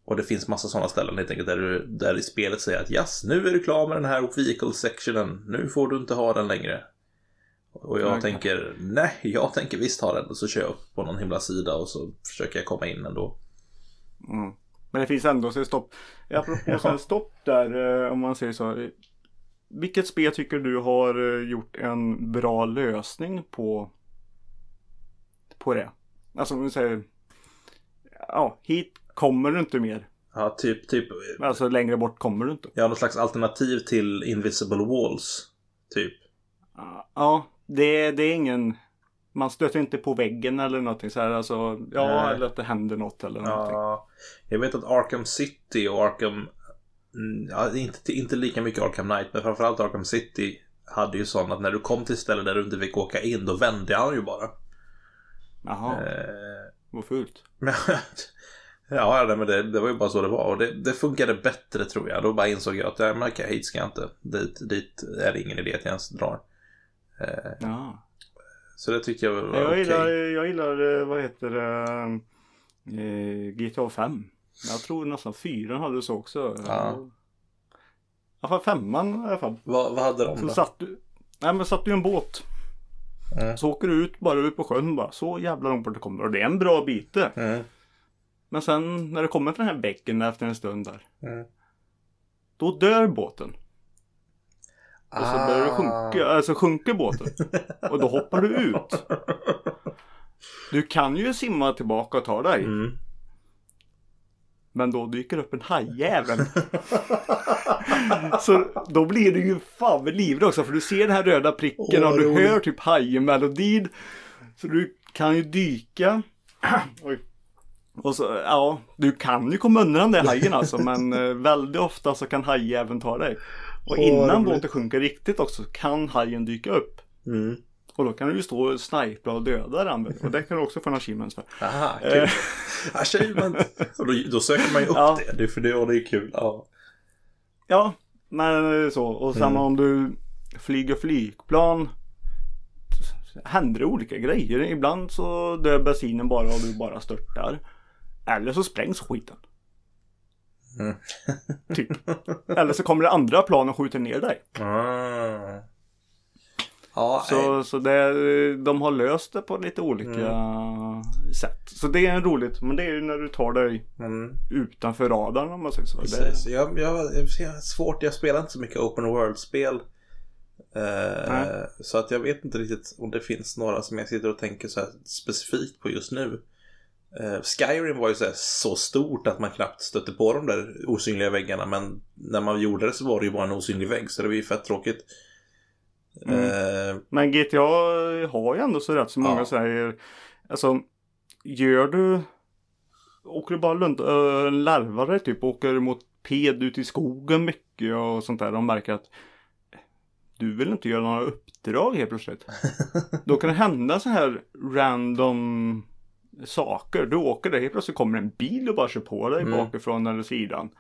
Och det finns massa sådana ställen helt enkelt där, du, där i spelet säger att yes, nu är du klar med den här vehicle sectionen. Nu får du inte ha den längre. Och jag tänker, nej, jag tänker visst ha den. Och så kör jag upp på någon himla sida och så försöker jag komma in ändå. Mm. Men det finns ändå så stopp. Apropå Ja. stopp där eh, om man säger så. eh, Vilket spel tycker du har eh, gjort en bra lösning på på det? Alltså om vi säger Ja, hit kommer du inte mer. Ja, typ, typ, Alltså längre bort kommer du inte. ja, någon slags alternativ till Invisible Walls. Typ. Ja, det, det är ingen man stöter inte på väggen eller någonting så här. Alltså, ja, Nej. eller att det händer något eller någonting. Ja, jag vet att Arkham City och Arkham... mm, Ja, inte, inte lika mycket Arkham Knight, men framförallt Arkham City hade ju sån att när du kom till ställen där du inte fick åka in, då vände han ju bara. Jaha, Eh, vad fult. ja, men det, det var ju bara så det var. Och det, det funkade bättre tror jag. Då bara insåg jag att ja, men okej, hit ska jag inte. Dit, dit är det ingen idé att jag ens drar. Eh, Ja. så det tyckte jag var Jag okej. gillar, jag gillar, vad heter det, eh, GTA 5. Jag tror nästan fyran hade så också. Ja. I alla fall femman i alla fall. Vad, vad hade de Så då? satt du, nej men satt du i en båt. Mm. Så åker du ut bara ut på sjön bara. Så jävla långt bort det kommer. Och det är en bra bit. Mm. Men sen när det kommer till den här bäcken efter en stund där. Mm. Då dör båten. Och så börjar Ah. sjunka, alltså sjunker båten. Och då hoppar du ut. Du kan ju simma tillbaka och ta dig. Mm. Men då dyker upp en hajjävel. så då blir du ju fan livrädd också för du ser den här röda pricken Åh, och du roligt. hör typ hajmelodin. Så du kan ju dyka. Och så, ja, du kan ju komma undan den där hajen alltså men eh, väldigt ofta så kan hajjäveln ta dig. Och innan båten sjunker riktigt också kan hajen dyka upp. Mm. Och då kan du ju stå och snipra och döda den. Och det kan du också få en achievements för. Aha, kul. Achievement. Och då, då söker man ju upp Ja. det. För det, och det är kul. Ja. Ja, men eh, så. Och samma Mm. om du flyger flygplan. Händer det olika grejer. Ibland så dör bensinen bara och du bara störtar. Eller så sprängs skiten. Mm. Typ. Eller så kommer det andra plan och skjuter ner dig. Ah. Ja, nej. Så, så det, de har löst det på lite olika Mm. sätt. Så det är roligt. Men det är ju när du tar dig Mm, utanför radarn om man säger så. precis. Det, Jag, jag, jag svårt, jag spelar inte så mycket open world-spel. Eh, så att jag vet inte riktigt om det finns några som jag sitter och tänker så här specifikt på just nu. Eh, Skyrim var ju så, så stort att man knappt stötte på de där osynliga väggarna men när man gjorde det så var det ju bara en osynlig vägg så det var ju fett tråkigt. Mm. Eh, Men GTA har ju ändå så rätt så många Ja. säger. Alltså, gör du... Åker du bara runt och äh, larvar dig typ, åker mot ped ut i skogen mycket och sånt där. De märker att du vill inte göra några uppdrag helt plötsligt. Då kan det hända så här random saker. Du åker där, helt plötsligt kommer en bil och bara kör på dig Mm. bakifrån eller sidan.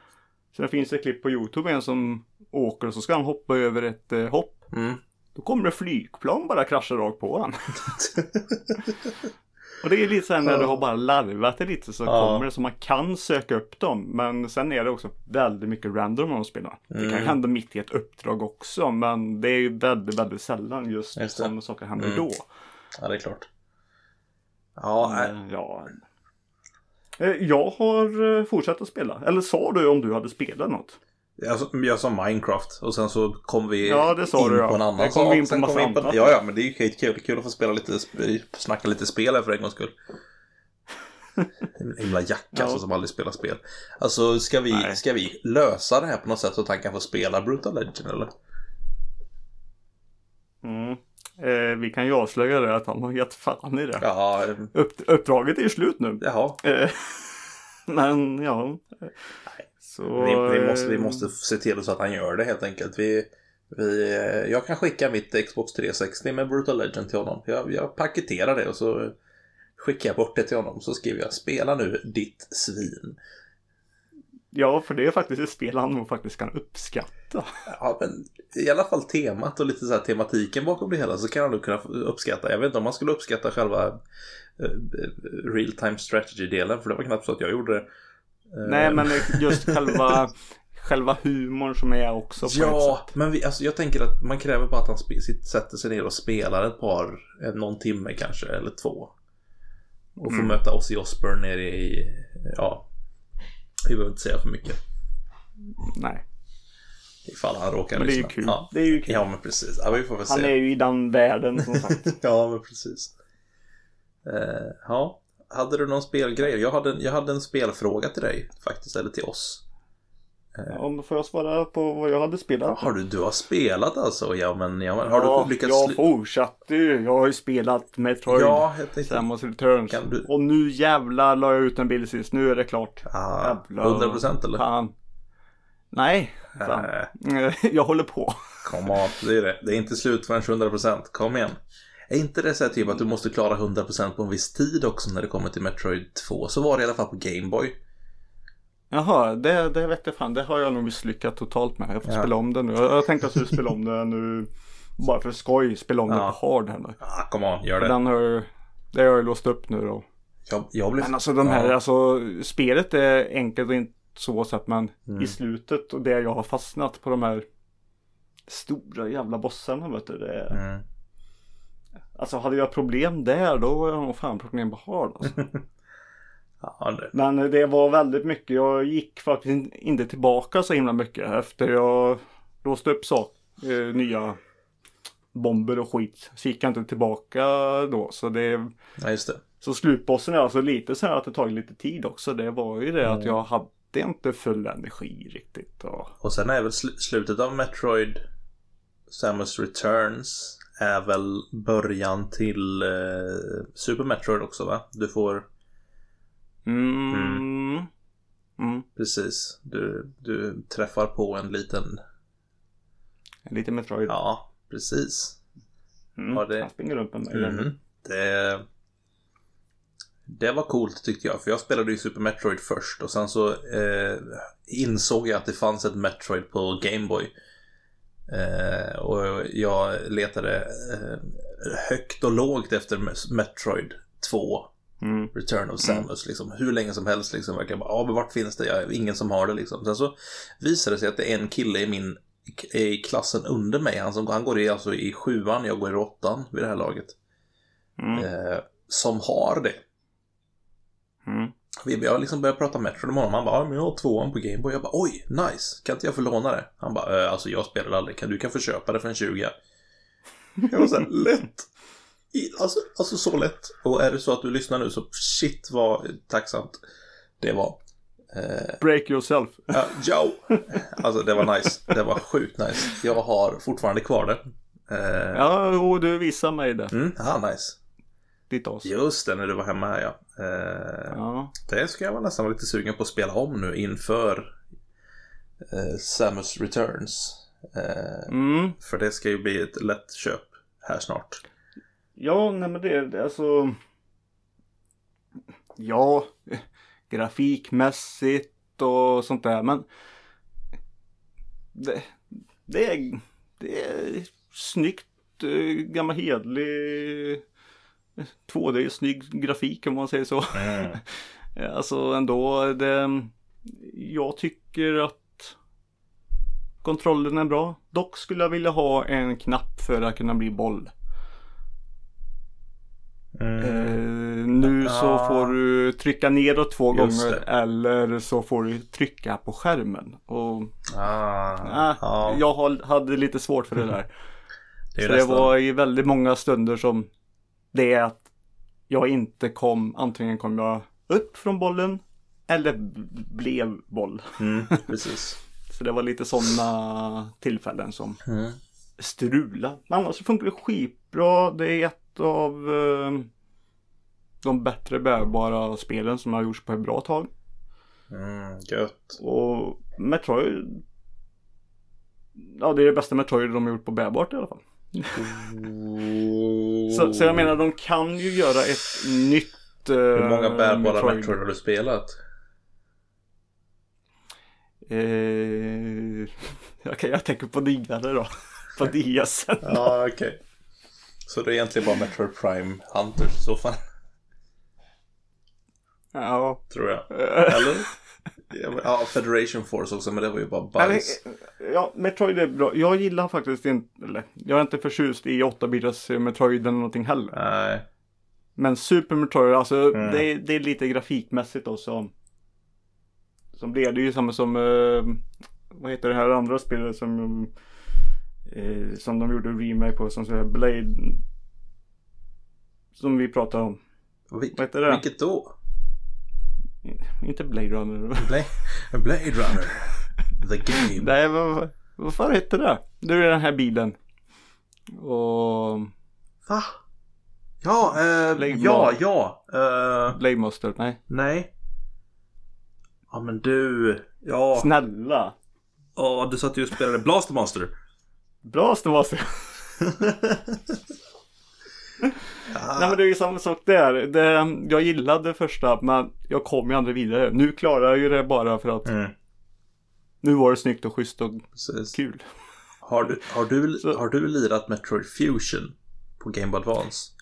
Sen finns det ett klipp på Youtube en som åker och så ska han hoppa över ett eh, hopp. mm. Då kommer det flygplan bara krascha rakt på han. Och det är lite så här när du har bara larvat det lite så Ja. kommer det så man kan söka upp dem. Men sen är det också väldigt mycket random när de spelar. Det kan Mm. hända mitt i ett uppdrag också. Men det är ju väldigt, väldigt sällan just, Just sådana saker händer Mm. då. Ja, det är klart. Ja. Men, ja. Eh, Jag har eh, fortsatt att spela. Eller sa du om du hade spelat något? Jag, jag sa Minecraft och sen så kom vi Ja, in du, ja. på en annan vi in på Sen kom vi annat. Ja, ja, men det är ju skitkul. Kul att få spela lite, snacka lite spel här för en gångs skull. En himla jacka Ja. alltså, som aldrig spelar spel. Alltså, ska vi, Nej. ska vi lösa det här på något sätt så att han kan få spela Brutal Legend eller? Mm. Eh, vi kan ju avslöja det att han har gett fan i det. Ja, Upp, uppdraget är ju slut nu. jaha. Eh, Men ja. Så, Vi, vi, måste, vi eh, måste se till så att han gör det helt enkelt. Vi, vi, eh, jag kan skicka mitt Xbox 360 med Brutal Legend till honom. Jag, jag paketerar det och så skickar jag bort det till honom. Så skriver jag spela nu ditt svin. Ja, för det är faktiskt ett spel han nog faktiskt kan uppskatta. Ja, men i alla fall temat och lite så här tematiken bakom det hela så kan han nog kunna uppskatta. Jag vet inte om man skulle uppskatta själva eh, real time strategy-delen för det var knappt så att jag gjorde det. Eh, Nej, men just själva, själva humorn som är också på Ja, men vi, alltså, jag tänker att man kräver bara att han sätter sig ner och spelar ett par, någon timme kanske, eller två. Och får Mm. möta Ozzy Osbourne nere i, ja, vi behöver inte säga för mycket. Nej, Ifall han råkar men det är ju lyssna. kul. Ja. Det är ju kul. ja, men precis. Ja, vi får väl Han se. är ju i den världen som sagt. ja, men precis. Eh, ja, hade du någon spelgrej? Jag hade, jag hade en spelfråga till dig faktiskt, eller till oss. Om får jag svara på vad jag hade spelat? Har du, du har spelat alltså? Ja, men, ja, men har ja, du lyckats... jag fortsatte ju. Jag har ju spelat Metroid. Ja, jag tänkte... Samus Returns. Du- Och nu jävlar la jag ut en bild sist. Nu är det klart. Ah, Jävlar. 100% eller? Fan. Nej. Fan. Nej, Jag håller på. kom on, det är det. Det är inte slut förrän 100%. Kom igen. Är inte det så här typ att du måste klara 100% på en viss tid också när det kommer till Metroid 2? Så var det i alla fall på Gameboy. Jaha, det, det vet jag fan. Det har jag nog misslyckats totalt med. Jag får Ja. spela om det nu. Jag, jag tänkte att jag skulle spela om det nu. Bara för skoj. Spela om Ja. det på hard här nu. Ah, kom on, gör det. Den har, det har jag låst upp nu då. Jag, jag blev... Men alltså de här, Ja. alltså spelet är enkelt och inte så sätt men Mm. i slutet och det jag har fastnat på de här stora jävla bossarna vet du. Det, är- Mm. Alltså hade jag problem där då var jag nog fan problem på hard alltså. Ja, det. Men det var väldigt mycket. Jag gick faktiskt in- inte tillbaka så himla mycket efter jag låste upp sak, eh, nya bomber och skit. Så gick jag inte tillbaka då. Så det Ja, just det. Så slutbossen är alltså lite så här att det tagit lite tid också. Det var ju det att jag hade det är inte full energi riktigt. Och... Och sen är väl sl- slutet av Metroid Samus Returns är väl början till eh, Super Metroid också va? Du får Mm. Mm. precis, du, du träffar på en liten, Lite Metroid. ja precis. Mm. ja, det- Han springer runt med mig. Mm. Det, det var coolt tyckte jag, för jag spelade ju Super Metroid först och sen så eh, insåg jag att det fanns ett Metroid på Gameboy. Eh, och jag letade eh, högt och lågt efter Metroid 2. Mm. Return of Samus liksom. Hur länge som helst liksom. Verkligen bara, ja men vart finns det? Jag är ingen som har det liksom. Sen så visade det sig att det är en kille i min i klassen under mig. Han, som, han går i, alltså i sjuan, jag går i åttan vid det här laget. Mm. Eh, som har det. Mm. Vi har liksom börjat prata Metroid med honom. Han bara, men jag har tvåan på Gameboy. Jag bara, oj, nice. Kan inte jag få låna det? Han bara, eh, alltså jag spelar aldrig. Kan, du kan få köpa det för en 20. Jag var såhär, lätt. I, alltså, alltså så lätt. Och är det så att du lyssnar nu så shit vad tacksamt det var. Eh, Break yourself. ja, Joe! Alltså det var nice. Det var sjukt nice. Jag har fortfarande kvar det. Eh, Ja, och du visar mig det. mm, aha, nice. Ditt as. Just det, när du var hemma här ja. Eh, Ja. Det ska jag vara nästan vara lite sugen på att spela om nu inför eh, Samus Returns. Eh, Mm. För det ska ju bli ett lätt köp här snart. Ja, nej men det, det alltså. Ja, grafikmässigt och sånt där. Men det, det, är, det är snyggt, eh, gammal hedlig 2D, snygg grafik om man säger så. Alltså ändå, det, jag tycker att kontrollen är bra. Dock skulle jag vilja ha en knapp för att kunna bli boll. Eh, nu så Ja. får du trycka neråt två Just gånger det. eller så får du trycka på skärmen. Och Ah, äh, ja. jag hade lite svårt för det där. det så det var i väldigt många stunder som det är att jag inte kom, antingen kom jag upp från bollen eller blev boll. Mm, precis. Så det var lite sådana tillfällen som Mm. strula. Men annars så funkar det skitbra. Det är ett av eh, de bättre bärbara spelen som har gjorts på ett bra tag. Mm, gött. Och Metroid Ja det är det bästa Metroid de har gjort på bärbart i alla fall. Så, så jag menar de kan ju göra ett nytt eh, Hur många bärbara Metroid. har du spelat? Eh, Okej jag tänker på nyare då. På DSen. Ja, okej. Så det är egentligen bara Metroid Prime Hunters i så fall, Ja. tror jag. Eller? Ja, Federation Force också, men det var ju bara bajs. ja, Metroid är bra. Jag gillar faktiskt inte, eller jag är inte förtjust i 8-bitars Metroid eller någonting heller. Nej. Men Super Metroid, alltså Mm. det, är- det är lite grafikmässigt då som Som blev det ju samma som eh, Vad heter det här andra spelet som eh, Som de gjorde remake på som säger Blade Som vi pratade om. Vil- Vad heter det? Vilket då? Inte Blade Runner. Blade, Blade Runner. The Game. Nej, vad, vad fan heter det? Det är den här bilen. Och Va? Ja, eh, Blade ja, ja. Eh, Blade Master, nej. nej. Ja, men du. Ja, Snälla. ja du satt ju och spelade Blaster Master. Bra Master. Nej men det är ju samma sak där. Det, jag gillade första men jag kom ju aldrig vidare. Nu klarar jag ju det bara för att Mm, nu var det snyggt och schysst och precis. kul. Har du, har, du, Så- har du lirat Metroid Fusion på Game Boy Advance?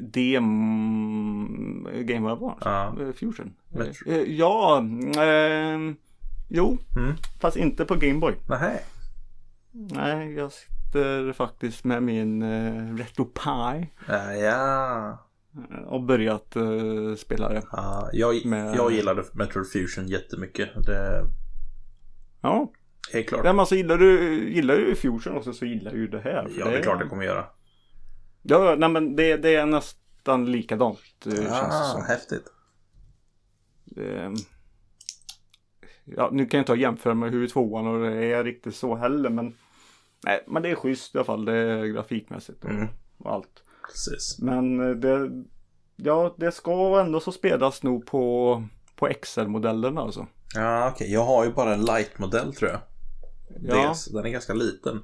Det mm, Game Boy Advance? Ja. Eh, Fusion? Metro. Eh, Ja, ehm, jo. Mm. Fast inte på Game Boy. Nej. Nej, jag sitter faktiskt med min uh, Retro Pi Ja, ja. eh, och börjat eh, spela det. ja jag, Med- jag gillade Metroid Fusion jättemycket. Det Ja, är klart. men alltså gillar du, gillar du Fusion också så gillar du det här. Ja, det är klart det kommer göra. Ja, nej men det, det är nästan likadant eh, känns det Ah, som. häftigt. Det, Ja, nu kan jag inte jämföra med hur tvåan och det är riktigt så heller men Nej, men det är schysst i alla fall. Det är grafikmässigt och, Mm. och allt. Precis. Men eh, det, ja, det ska ändå så spelas nog på, på XL-modellerna alltså. Ja, okej. Jag har ju bara en light-modell tror jag. Ja, Dels, den är ganska liten.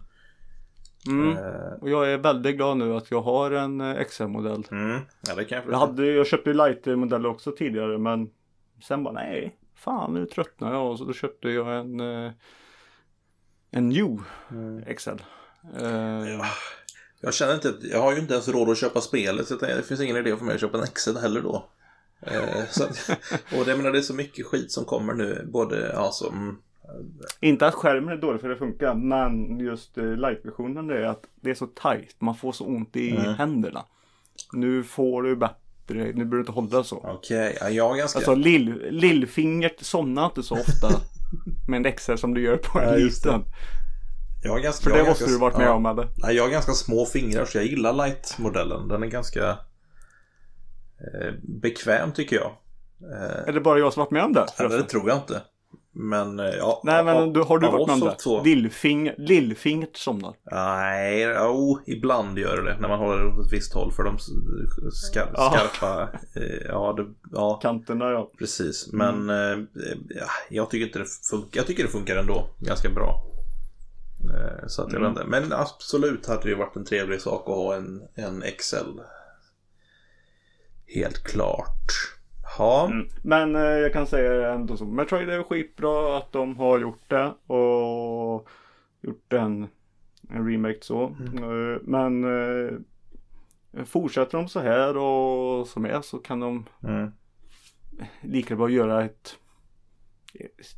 mm. Eh, och jag är väldigt glad nu att jag har en eh, XL-modell. mm. Ja, det kan jag Jag, hade, jag köpte ju light-modeller också tidigare men sen bara nej, fan nu tröttnar jag och så då köpte jag en eh, en New Mm. XL. Eh, Ja. Jag känner inte, jag har ju inte ens råd att köpa spelet så det finns ingen idé för mig att köpa en XL heller då. Eh, så och det, menar, det är så mycket skit som kommer nu, både ja, som... Inte att skärmen är dålig för det funkar men just light-versionen är att det är så tight. Man får så ont i Mm. händerna. Nu får du bättre, nu behöver du inte hålla så. Okej, ja, jag är ganska... Alltså lill, lillfingret somnar inte så ofta med en XL som du gör på en Ja, liten. jag ganska För jag det måste ganska, du varit med ja. om eller? Nej, jag har ganska små fingrar så jag gillar light-modellen. Den är ganska eh, bekväm tycker jag. Eh, Är det bara jag som varit med om det? ja, det tror jag inte. Men eh, ja. Nej men du, har du varit med om det? två- Lillfing, lillfingret somnar. Nej, jo, ibland gör det när man håller åt ett visst håll för de skar, Ja. skarpa, eh, ja, det, ja, Kanterna ja. precis. Men eh, ja, jag tycker inte det funkar, jag tycker det funkar ändå ganska bra. Så att jag Mm. inte. Men absolut hade det ju varit en trevlig sak att ha en, en Excel. Helt klart. Ja, Mm. Men eh, jag kan säga ändå så. Metroid är skitbra att de har gjort det och gjort en, en remake så. Eh, men eh, fortsätter de så här och som är så kan de mm. lika bra göra ett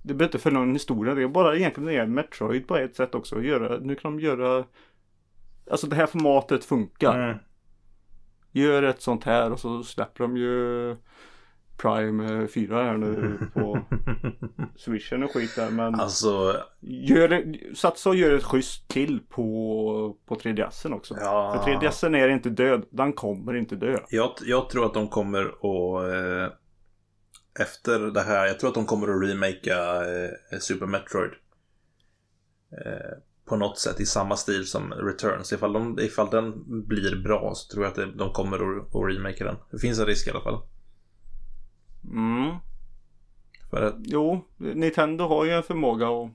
det behöver inte följa någon historia. Det är bara egentligen det är Metroid på ett sätt också. Göra, nu kan de göra Alltså det här formatet funkar. Mm. Gör ett sånt här och så släpper de ju Prime 4 här nu på Swishen och skit där. Men Alltså, gör, det- satsa och gör ett schysst till på, på 3DSen också. Ja. För 3DSen är inte död. Den kommer inte dö. Jag, jag tror att de kommer att eh, efter det här, jag tror att de kommer att remakea eh, Super Metroid. Eh, på något sätt i samma stil som Returns. Ifall, de, ifall den blir bra så tror jag att de kommer att, att remakea den. Det finns en risk i alla fall. Mm. För att, Jo, Nintendo har ju en förmåga att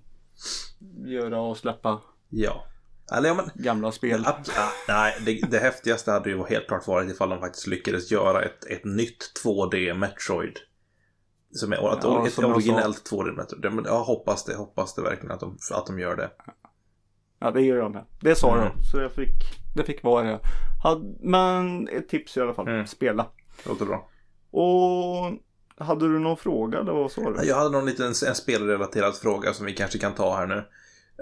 göra och släppa ja. Eller ja, men gamla spel. Ab- ah, nej, det, det häftigaste hade ju helt klart varit ifall de faktiskt lyckades göra ett, ett nytt 2D Metroid. Som är ett, Ja, ett som originellt 2D Metroid. Jag hoppas det, hoppas det verkligen att de, att de gör det. Ja, det gör jag med. Det sa Mm. jag. Så jag fick, det fick vara det. Men ett tips i alla fall. Mm. Spela. Det låter bra. Och hade du någon fråga eller vad sa du? Jag hade någon liten en spelrelaterad fråga som vi kanske kan ta här nu.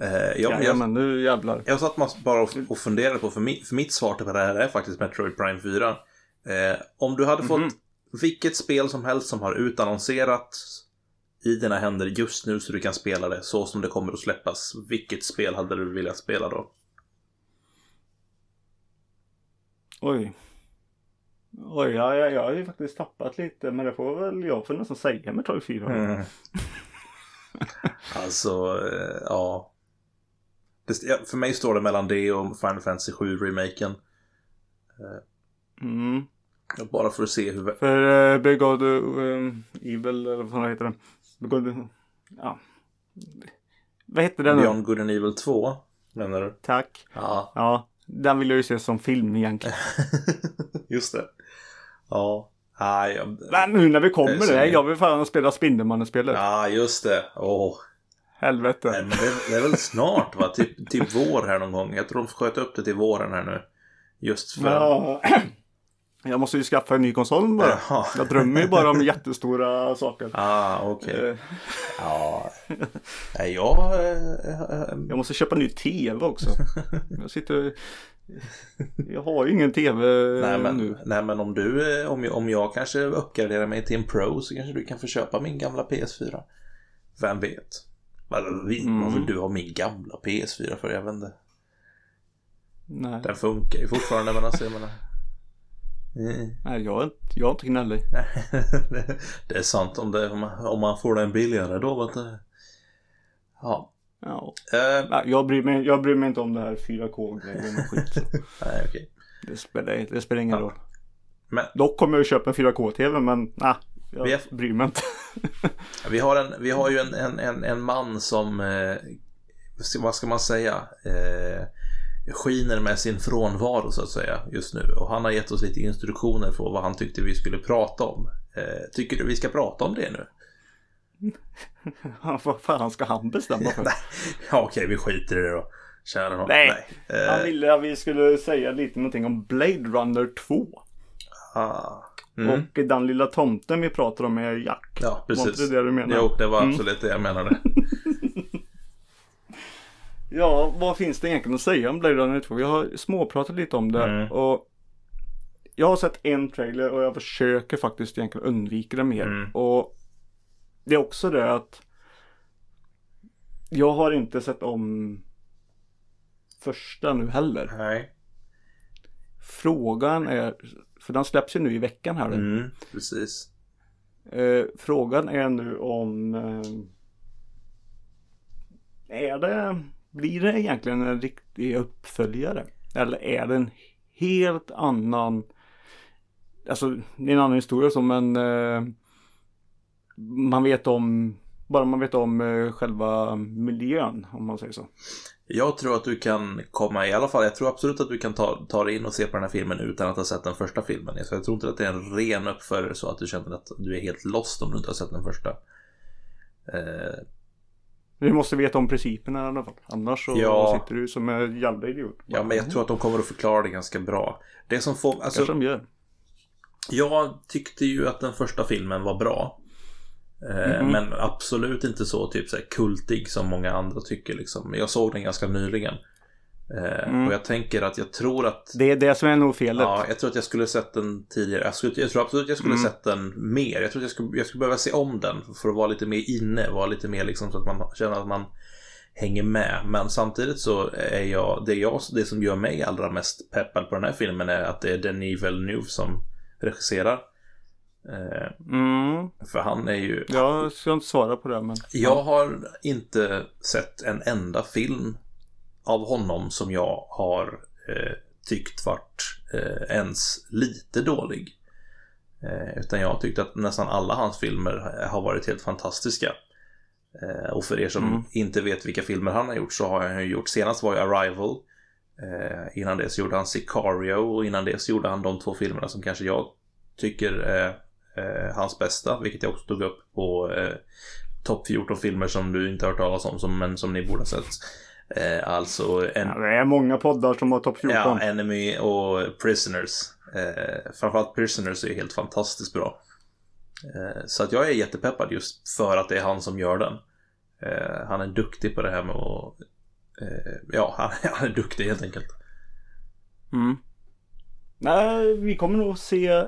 Eh, jag, Ja, jag, nu jävlar. jag satt bara och, och funderade på, för, mi, för mitt svar till det här är faktiskt Metroid Prime 4. Eh, om du hade fått vilket spel som helst som har utannonserats i dina händer just nu så du kan spela det så som det kommer att släppas. Vilket spel hade du velat spela då? Oj. Oj, ja, ja, jag har ju faktiskt tappat lite. Men det får väl jag får nästan säga Metroid 4. Mm. alltså, eh, ja. Det, ja. För mig står det mellan det och Final Fantasy 7 remaken. Mm. Bara för att se hur... För uh, Big God uh, Evil eller vad heter den? Big God, ja. Vad hette den nu? Beyond Good and Evil 2, menar du? Tack. Ja, Ja, den vill jag ju se som film egentligen. just det. Ja. Nej, jag... Men nu när vi kommer Det jag vill fan spela Spindelmannen-spelet. Ja, just det. Åh. Helvete. Men det, det är väl snart va? Typ, typ vår här någon gång. Jag tror de sköt upp det till våren här nu. Just för... Ja. Jag måste ju skaffa en ny konsol bara. Jaha. Jag drömmer ju bara om jättestora saker. Ah, okej. Eh, Ja. Nej, jag... eh, eh, Jag måste köpa en ny TV också. Jag sitter... Jag har ju ingen TV Nej men, nu. nej men om du, om jag, om jag kanske uppgraderar mig till en Pro så kanske du kan få köpa min gamla PS4. Vem vet? Vad, Mm. vill du ha min gamla PS4 för? Jag vet inte. Nej, Den funkar ju fortfarande men alltså jag menar. Mm. Nej jag, är inte- jag är inte gnällig. det är sant om, det, om, man, får den billigare då vet du. Ja. Ja. Eh, Nej, jag, bryr mig, jag bryr mig inte om det här 4K-grejen och skit. nej, okej. Det spelar, det spelar ingen Ja. roll. Men Dock kommer jag köpa en 4K-TV men nej, jag Vi är- bryr mig inte. vi har, en, vi har ju en, en, en, en man som, eh, vad ska man säga, eh, skiner med sin frånvaro så att säga just nu. Och han har gett oss lite instruktioner på vad han tyckte vi skulle prata om. Eh, tycker du vi ska prata om det nu? Vad fan ska han bestämma för? Ja, okej, vi skiter i det då. Kära nån. Nej. Eh, Han ville att vi skulle säga lite någonting om Blade Runner 2. ah. mm. Och den lilla tomten vi pratar om är Jack. Ja, Var inte precis. det du menade? Jo, det var Mm. absolut det jag menade. Ja, vad finns det egentligen att säga om Blade Runner 2? Vi har småpratat lite om det Mm. och jag har sett en trailer och jag försöker faktiskt egentligen undvika det mer. Mm. Och det är också det att jag har inte sett om första nu heller. Nej. Frågan är, för den släpps ju nu i veckan här. Mm, precis. Eh, frågan är nu om eh, är det, blir det egentligen en riktig uppföljare? Eller är det en helt annan, alltså det är en annan historia som en, eh, man vet om, bara man vet om eh, själva miljön om man säger så. Jag tror att du kan komma i alla fall, jag tror absolut att du kan ta, ta dig in och se på den här filmen utan att ha sett den första filmen. Så jag tror inte att det är en ren uppföljare så att du känner att du är helt lost om du inte har sett den första. Eh, vi måste veta om principerna i alla fall. Annars så Ja. sitter du som en jävla idiot. ja, men jag tror att de kommer att förklara det ganska bra. Det som får, alltså, Kanske de gör. Jag tyckte ju att den första filmen var bra. Eh, Mhm. Men absolut inte så typ så kultig som många andra tycker liksom. Jag såg den ganska nyligen. Eh, Mm. Och jag tänker att jag tror att Det är det som är nog felet. Ja, jag tror att jag skulle sett den tidigare. Jag, skulle, jag tror absolut att jag skulle Mm. sett den mer. Jag tror att jag skulle, jag skulle behöva se om den för att vara lite mer inne. Vara lite mer liksom så att man känner att man hänger med. Men samtidigt så är jag, det, jag, det som gör mig allra mest peppad på den här filmen är att det är Denis Villeneuve som regisserar. Eh, Mm. för han är ju... Jag ska inte svara på det men. Jag har inte sett en enda film av honom som jag har eh, tyckt varit eh, ens lite dålig. Eh, utan jag har tyckt att nästan alla hans filmer har varit helt fantastiska. Eh, och för er som Mm. inte vet vilka filmer han har gjort så har han ju gjort, senast var ju Arrival. Eh, innan det så gjorde han Sicario och innan det så gjorde han de två filmerna som kanske jag tycker är eh, hans bästa, vilket jag också tog upp på eh, topp 14 filmer som du inte har hört talas om, som, men som ni borde ha sett. Eh, alltså en, Ja, det är många poddar som har topp 14. ja, Enemy och Prisoners. Eh, framförallt Prisoners är helt fantastiskt bra. Eh, så att jag är jättepeppad just för att det är han som gör den. Eh, han är duktig på det här med att... Eh, ja, han, han är duktig helt enkelt. Mm. Nej, vi kommer nog se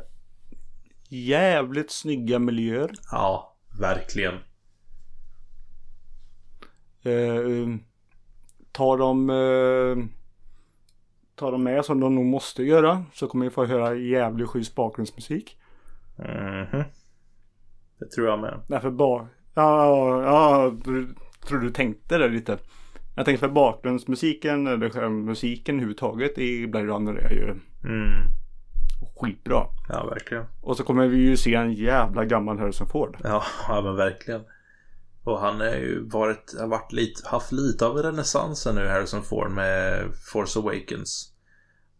jävligt snygga miljöer. Ja, verkligen. Eh, tar de eh, Tar de med som de nog måste göra så kommer vi få höra jävligt schysst bakgrundsmusik. Mhm. Det tror jag med. Därför bara Ja, ja, du, tror du tänkte det lite. Jag tänkte för bakgrundsmusiken eller själva musiken överhuvudtaget i Blade Runner är ju Mm. skitbra. Ja, verkligen. Och så kommer vi ju se en jävla gammal Harrison Ford. Ja, ja men verkligen. Och han har ju varit, har varit lite, haft lite av renässansen nu, Harrison Ford, med Force Awakens.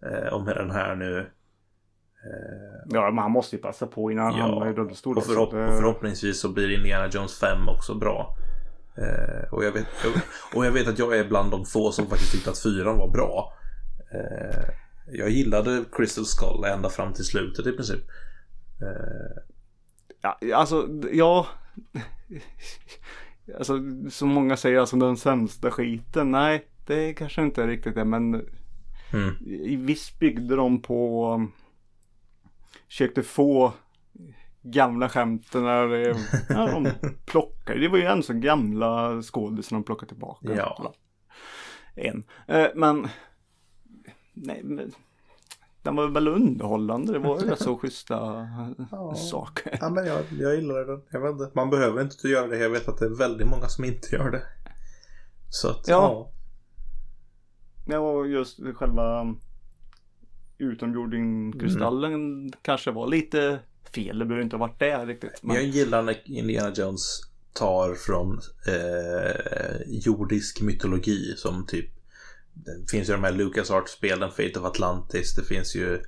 Eh, och med den här nu. Eh, Ja, men han måste ju passa på innan han Ja, hamnar i rullstol. och, förhopp- och förhoppningsvis så blir Indiana Jones 5 också bra. Eh, och, jag vet, och jag vet att jag är bland de få som faktiskt tyckte att 4 var bra. Eh, jag gillade Crystal Skull ända fram till slutet i princip. Eh, Ja, alltså, ja. Alltså, som många säger, alltså den sämsta skiten. Nej, det kanske inte är riktigt det, men mm. i viss byggde de på försökte få gamla skämten när ja, de plockade. Det var ju en så gamla skådisar de plockade tillbaka. Ja. En. Eh, men, nej, men den var väl underhållande. Det var ju rätt så schyssta Ja. saker. Ja, men jag, jag gillar den. Jag vet inte. Man behöver inte göra det. Jag vet att det är väldigt många som inte gör det. Så att, Ja. Det var just själva utomjordingkrystallen kanske var lite fel. Det behöver inte ha varit det riktigt. Men jag gillar när Indiana Jones tar från eh, jordisk mytologi som typ det finns ju de här Lucas Art-spelen, Fate of Atlantis. Det finns ju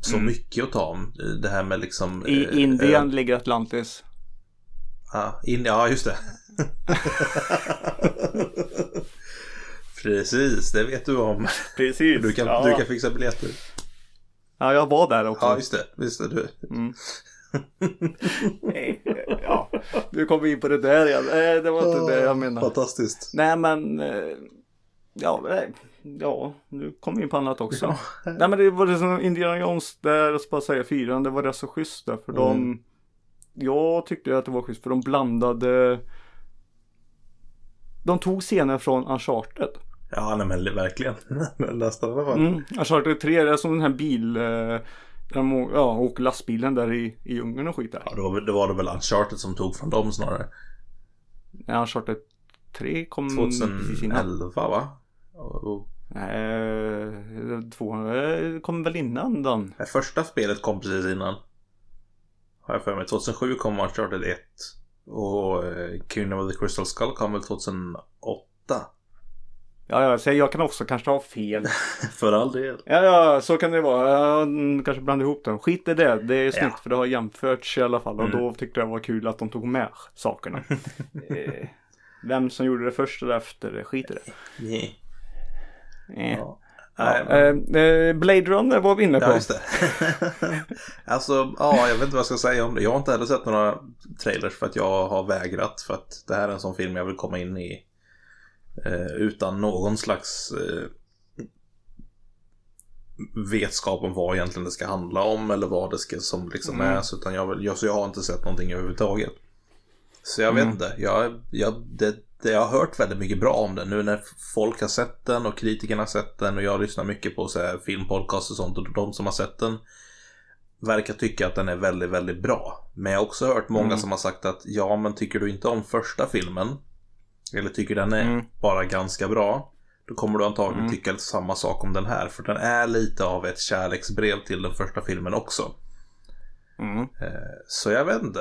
så Mm. mycket att ta om. Det här med liksom... I eh, Indien ö- ligger Atlantis. Ja, in, ja just det. Precis, det vet du om. Precis. Du kan, ja. du kan fixa biljetter. ja, jag var där också. Ja, just det. Visst är du. Nej, ja. Du kom in på det där igen. Nej, det var inte det jag menade. Fantastiskt. Nej, men... eh, Ja, ja, nu kom vi in på annat också. Nej, men det var det som Indiana Jones där, jag ska bara säga fyran, det var rätt så schysst där. För de... Jag tyckte att det var schysst för de blandade... De tog scener från Uncharted. Ja, nej, men verkligen. Nästan i alla fall. Mm. Uncharted 3 det är som den här bil... Eh, där de å- ja, åker lastbilen där i, i Ungern och skit där. Ja, det var, det var det väl Uncharted som tog från dem snarare. Nej, Uncharted 3 kom precis innan. 2011 va? Och, och, Nej, två eh, kom väl innan den. det första spelet kom precis innan. Har jag för mig. 2007 kom Uncharted 1. Och eh, Kingdom of the Crystal Skull kom väl 2008. Ja, ja, så jag kan också kanske ha fel. För all del. Ja, ja, så kan det vara. Jag kanske blandar ihop dem. Skit i det. Det är snyggt Ja. för det har jämförts i alla fall. Och Mm. då tyckte jag det var kul att de tog med sakerna. eh, vem som gjorde det först eller efter, skit i det. Yeah. Eh. Ja. Ja, Nej, men- eh, Blade Runner var vi inne på. Ja, just det. alltså, ja, jag vet inte vad jag ska säga om det. Jag har inte heller sett några trailers för att jag har vägrat. För att det här är en sån film jag vill komma in i eh, utan någon slags vetskap om vad egentligen det ska handla om eller vad det ska som liksom Mm. är. Så, utan jag, jag, så jag har inte sett någonting överhuvudtaget. Så jag vet Mm. inte. Jag, jag, det, jag har hört väldigt mycket bra om den. Nu när folk har sett den och kritikerna har sett den och jag lyssnar mycket på så här filmpodcast och sånt och de som har sett den verkar tycka att den är väldigt, väldigt bra. Men jag har också hört många Mm. som har sagt att ja, men tycker du inte om första filmen eller tycker den är Mm. bara ganska bra då kommer du antagligen Mm. tycka samma sak om den här. För den är lite av ett kärleksbrev till den första filmen också. Mm. Eh, Så jag vet inte.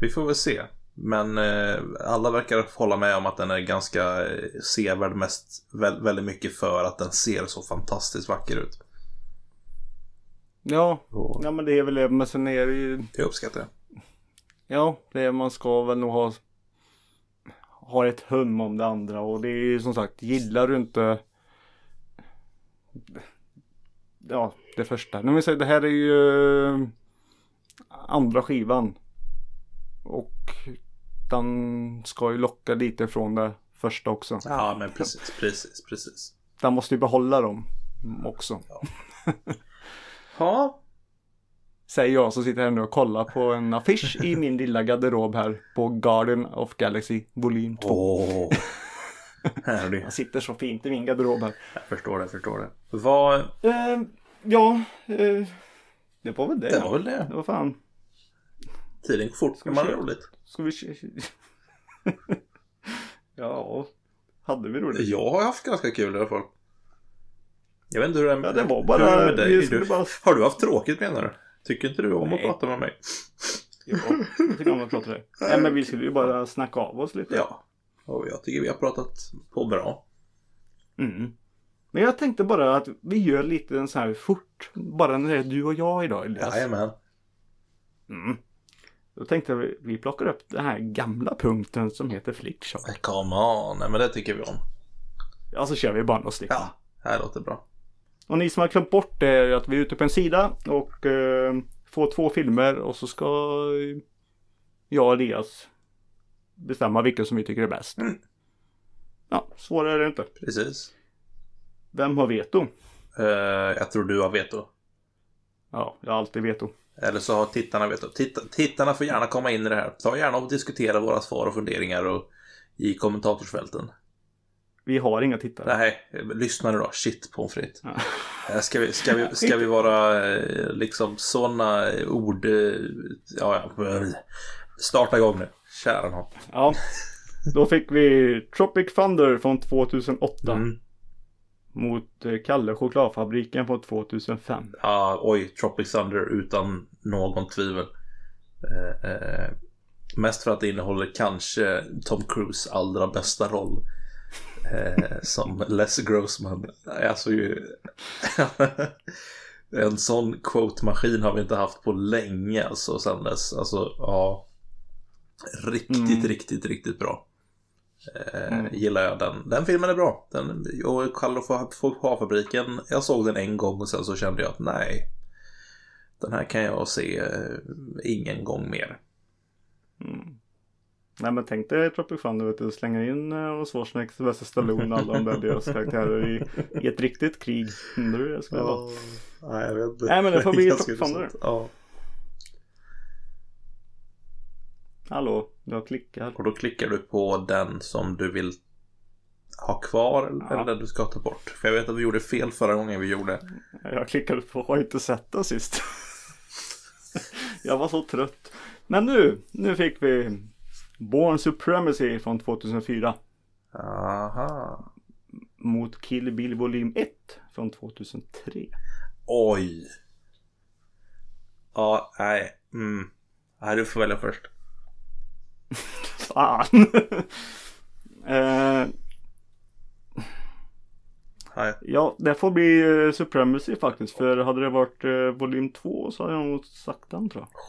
Vi får väl se. Men eh, alla verkar hålla med om att den är ganska eh, sevärd mest vä- väldigt mycket för att den ser så fantastiskt vacker ut. Ja, Och ja, men det är väl det. Men sen är det ju... det uppskattar jag. Ja, det är, man ska väl nog ha ha ett hum om det andra och det är ju som sagt, gillar du inte Ja, det första. Nu vill säga, det här är ju andra skivan. Och den ska ju locka lite från det första också. Ja, men precis, precis, precis. Den måste ju behålla dem också. Ja, Säger jag som sitter här nu och kollar på en affisch i min lilla garderob här på Garden of Galaxy volym 2. åh. Här är det. Jag sitter så fint i min garderob här. Jag förstår det, jag förstår det. Vad, Eh, ja, eh, det var väl det. det var väl det. Det var fan. Tiden går fort när man har roligt. Ska vi... ja, hade vi roligt? Jag har haft ganska kul i alla fall. Jag vet inte hur det är med, Ja, det var bara- det med dig. Du, bara- Har du haft tråkigt menar du? Tycker inte du om att Nej. prata med mig? Ja, jag tycker om att prata det. Nej, men vi skulle ju bara snacka av oss lite. Ja. Och jag tycker vi har pratat på bra. Mm. Men jag tänkte bara att vi gör lite en sån här fort. Bara när det är du och jag idag Elias. Jajamän. Mm. Då tänkte jag vi, vi plockar upp den här gamla punkten som heter flickshop. Come on. Nej men det tycker vi om. Ja, så kör vi bara och slipper. Ja, det här låter bra. Och ni som har glömt bort det är att vi är ute på en sida och eh, får två filmer och så ska eh, jag och Elias bestämma vilken som vi tycker är bäst. Mm. Ja, svårare är det inte. Precis. Vem har veto? Eh, jag tror du har veto. Ja, jag har alltid veto. Eller så har tittarna veto. Titta, tittarna får gärna komma in i det här. Ta gärna och diskutera våra svar och funderingar och, i kommentatorsfälten. Vi har inga tittare. Nej, lyssna nu då. Shit pommes frites. Ja. Eh, Ska vi, ska vi, ska vi vara eh, liksom sådana ord... eh, Ja, ja. Starta igång nu. Kära nån. Ja. Då fick vi Tropic Thunder från 2008. Mm. Mot eh, Kalle chokladfabriken från 2005. Ja, oj, Tropic Thunder utan någon tvivel. Eh, eh, mest för att det innehåller kanske Tom Cruise allra bästa roll. Eh, som Les Grossman. Alltså ju... en sån quote-maskin har vi inte haft på länge alltså sen dess. Alltså, ja. Riktigt, Mm. riktigt, riktigt bra. Eh, Mm. Gillar jag den. Den filmen är bra. Den, och Kalle fabriken jag såg den en gång och sen så kände jag att nej. Den här kan jag se eh, ingen gång mer. Mm. Nej men tänk dig Thunder vet du, slänga in uh, Schwarzenegger, Sylvester Stallone och alla de där deras karaktärer i, i ett riktigt krig. Undrar hur det skulle vara. nej, jag vet inte. Nej, men det får bli intressant. Ja. Hallå, jag klickar. Och då klickar du på den som du vill ha kvar eller Ja. den du ska ta bort. För jag vet att vi gjorde fel förra gången vi gjorde. Jag klickade på har inte sett den sist. jag var så trött. Men nu, nu fick vi Born Supremacy från 2004. Aha. Mot Kill Bill volym 1 från 2003. Oj. Ja, nej. Mm. Nej, du får välja först. Fan! eh, Nej. ja, det får bli eh, Supremacy faktiskt. För hade det varit eh, volym 2 så hade jag nog sagt den tror jag.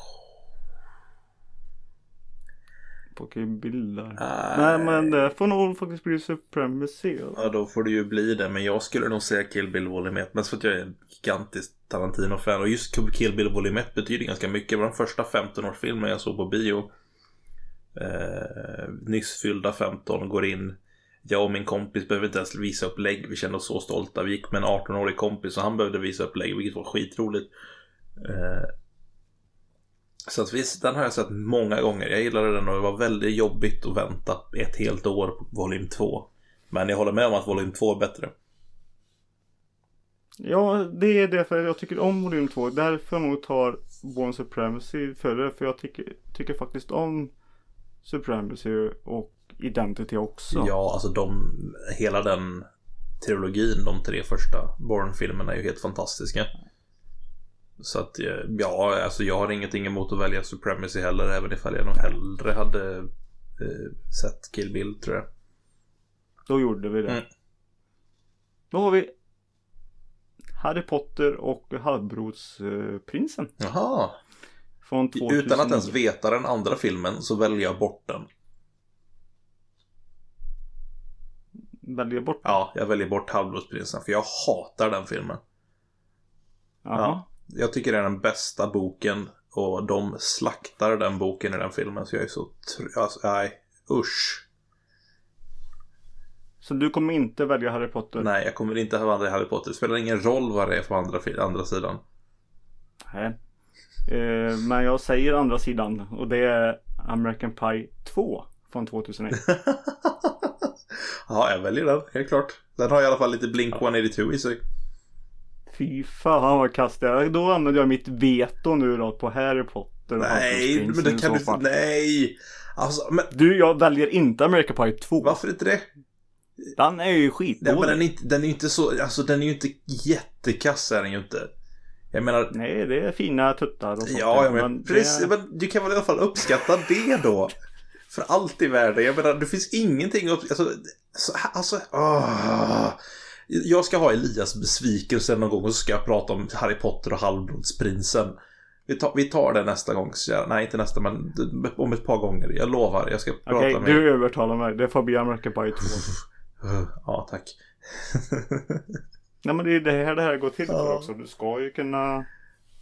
Bill där. Nej men det får nog faktiskt bli Supremacy. Ja, då får det ju bli det. Men jag skulle nog säga Kill Bill Volym 1. Mest för att jag är en gigantisk Tarantino-fan. Och just Kill Bill Volym 1 betyder ganska mycket. Det var den första 15-årsfilmen jag såg på bio. Eh, nyss fyllda 15 går in. Jag och min kompis behöver inte ens visa upp lägg. Vi kände oss så stolta. Vi gick med en 18-årig kompis och han behövde visa upp lägg. Vilket var skitroligt. Eh, så att visst, den har jag sett många gånger. Jag gillade den och det var väldigt jobbigt att vänta ett helt år på volym 2. Men jag håller med om att volym 2 är bättre. Ja, det är därför jag tycker om volym 2. Därför jag nog tar Born Supremacy före. För jag tycker, tycker faktiskt om Supremacy och Identity också. Ja, alltså de, hela den trilogin, de tre första Bourne-filmerna är ju helt fantastiska. Så att eh, ja, alltså jag har ingenting emot att välja Supremacy heller, även ifall jag nog hellre hade eh, sett Kill Bill tror jag. Då gjorde vi det. Mm. Då har vi Harry Potter och Halvblodsprinsen. Jaha, Från 2009. utan att ens veta den andra filmen så väljer jag bort den. Väljer bort. Ja, jag väljer bort Halvblodsprinsen för jag hatar den filmen. Jaha. Ja. Jag tycker det är den bästa boken och de slaktar den boken i den filmen så jag är så tr- alltså, nej, usch. Så du kommer inte välja Harry Potter? Nej, jag kommer inte i Harry Potter. Det spelar ingen roll vad det är på andra, andra sidan. Nej. Eh, men jag säger andra sidan och det är American Pie 2 från 2001. ja, jag väljer den, helt klart. Den har i alla fall lite Blink 182 i sig. Fy fan vad kast jag. Då använder jag mitt veto nu då på Harry Potter och Nej, men det kan du inte. Nej! Alltså, men Du, jag väljer inte American Pie 2. varför inte det? Den är ju Nej, skitdålig. men den är, inte, den är inte så, alltså den är ju inte jättekass är den ju inte. Jag menar, Nej, det är fina tuttar och sånt. Ja, ja där, men, det- precis, men du kan väl i alla fall uppskatta det då? För allt i världen. Jag menar, det finns ingenting upp... Alltså, så, alltså åh. Jag ska ha Elias besvikelse någon gång och så ska jag prata om Harry Potter och Halvblodsprinsen. Vi tar, vi tar det nästa gång. Jag, nej, inte nästa, men om ett par gånger. Jag lovar, jag ska prata Okej, med... du övertalar mig. Det får bli American Pie 2. Ja, tack. Nej men det är det här det här går till för Ja. också. Du ska ju kunna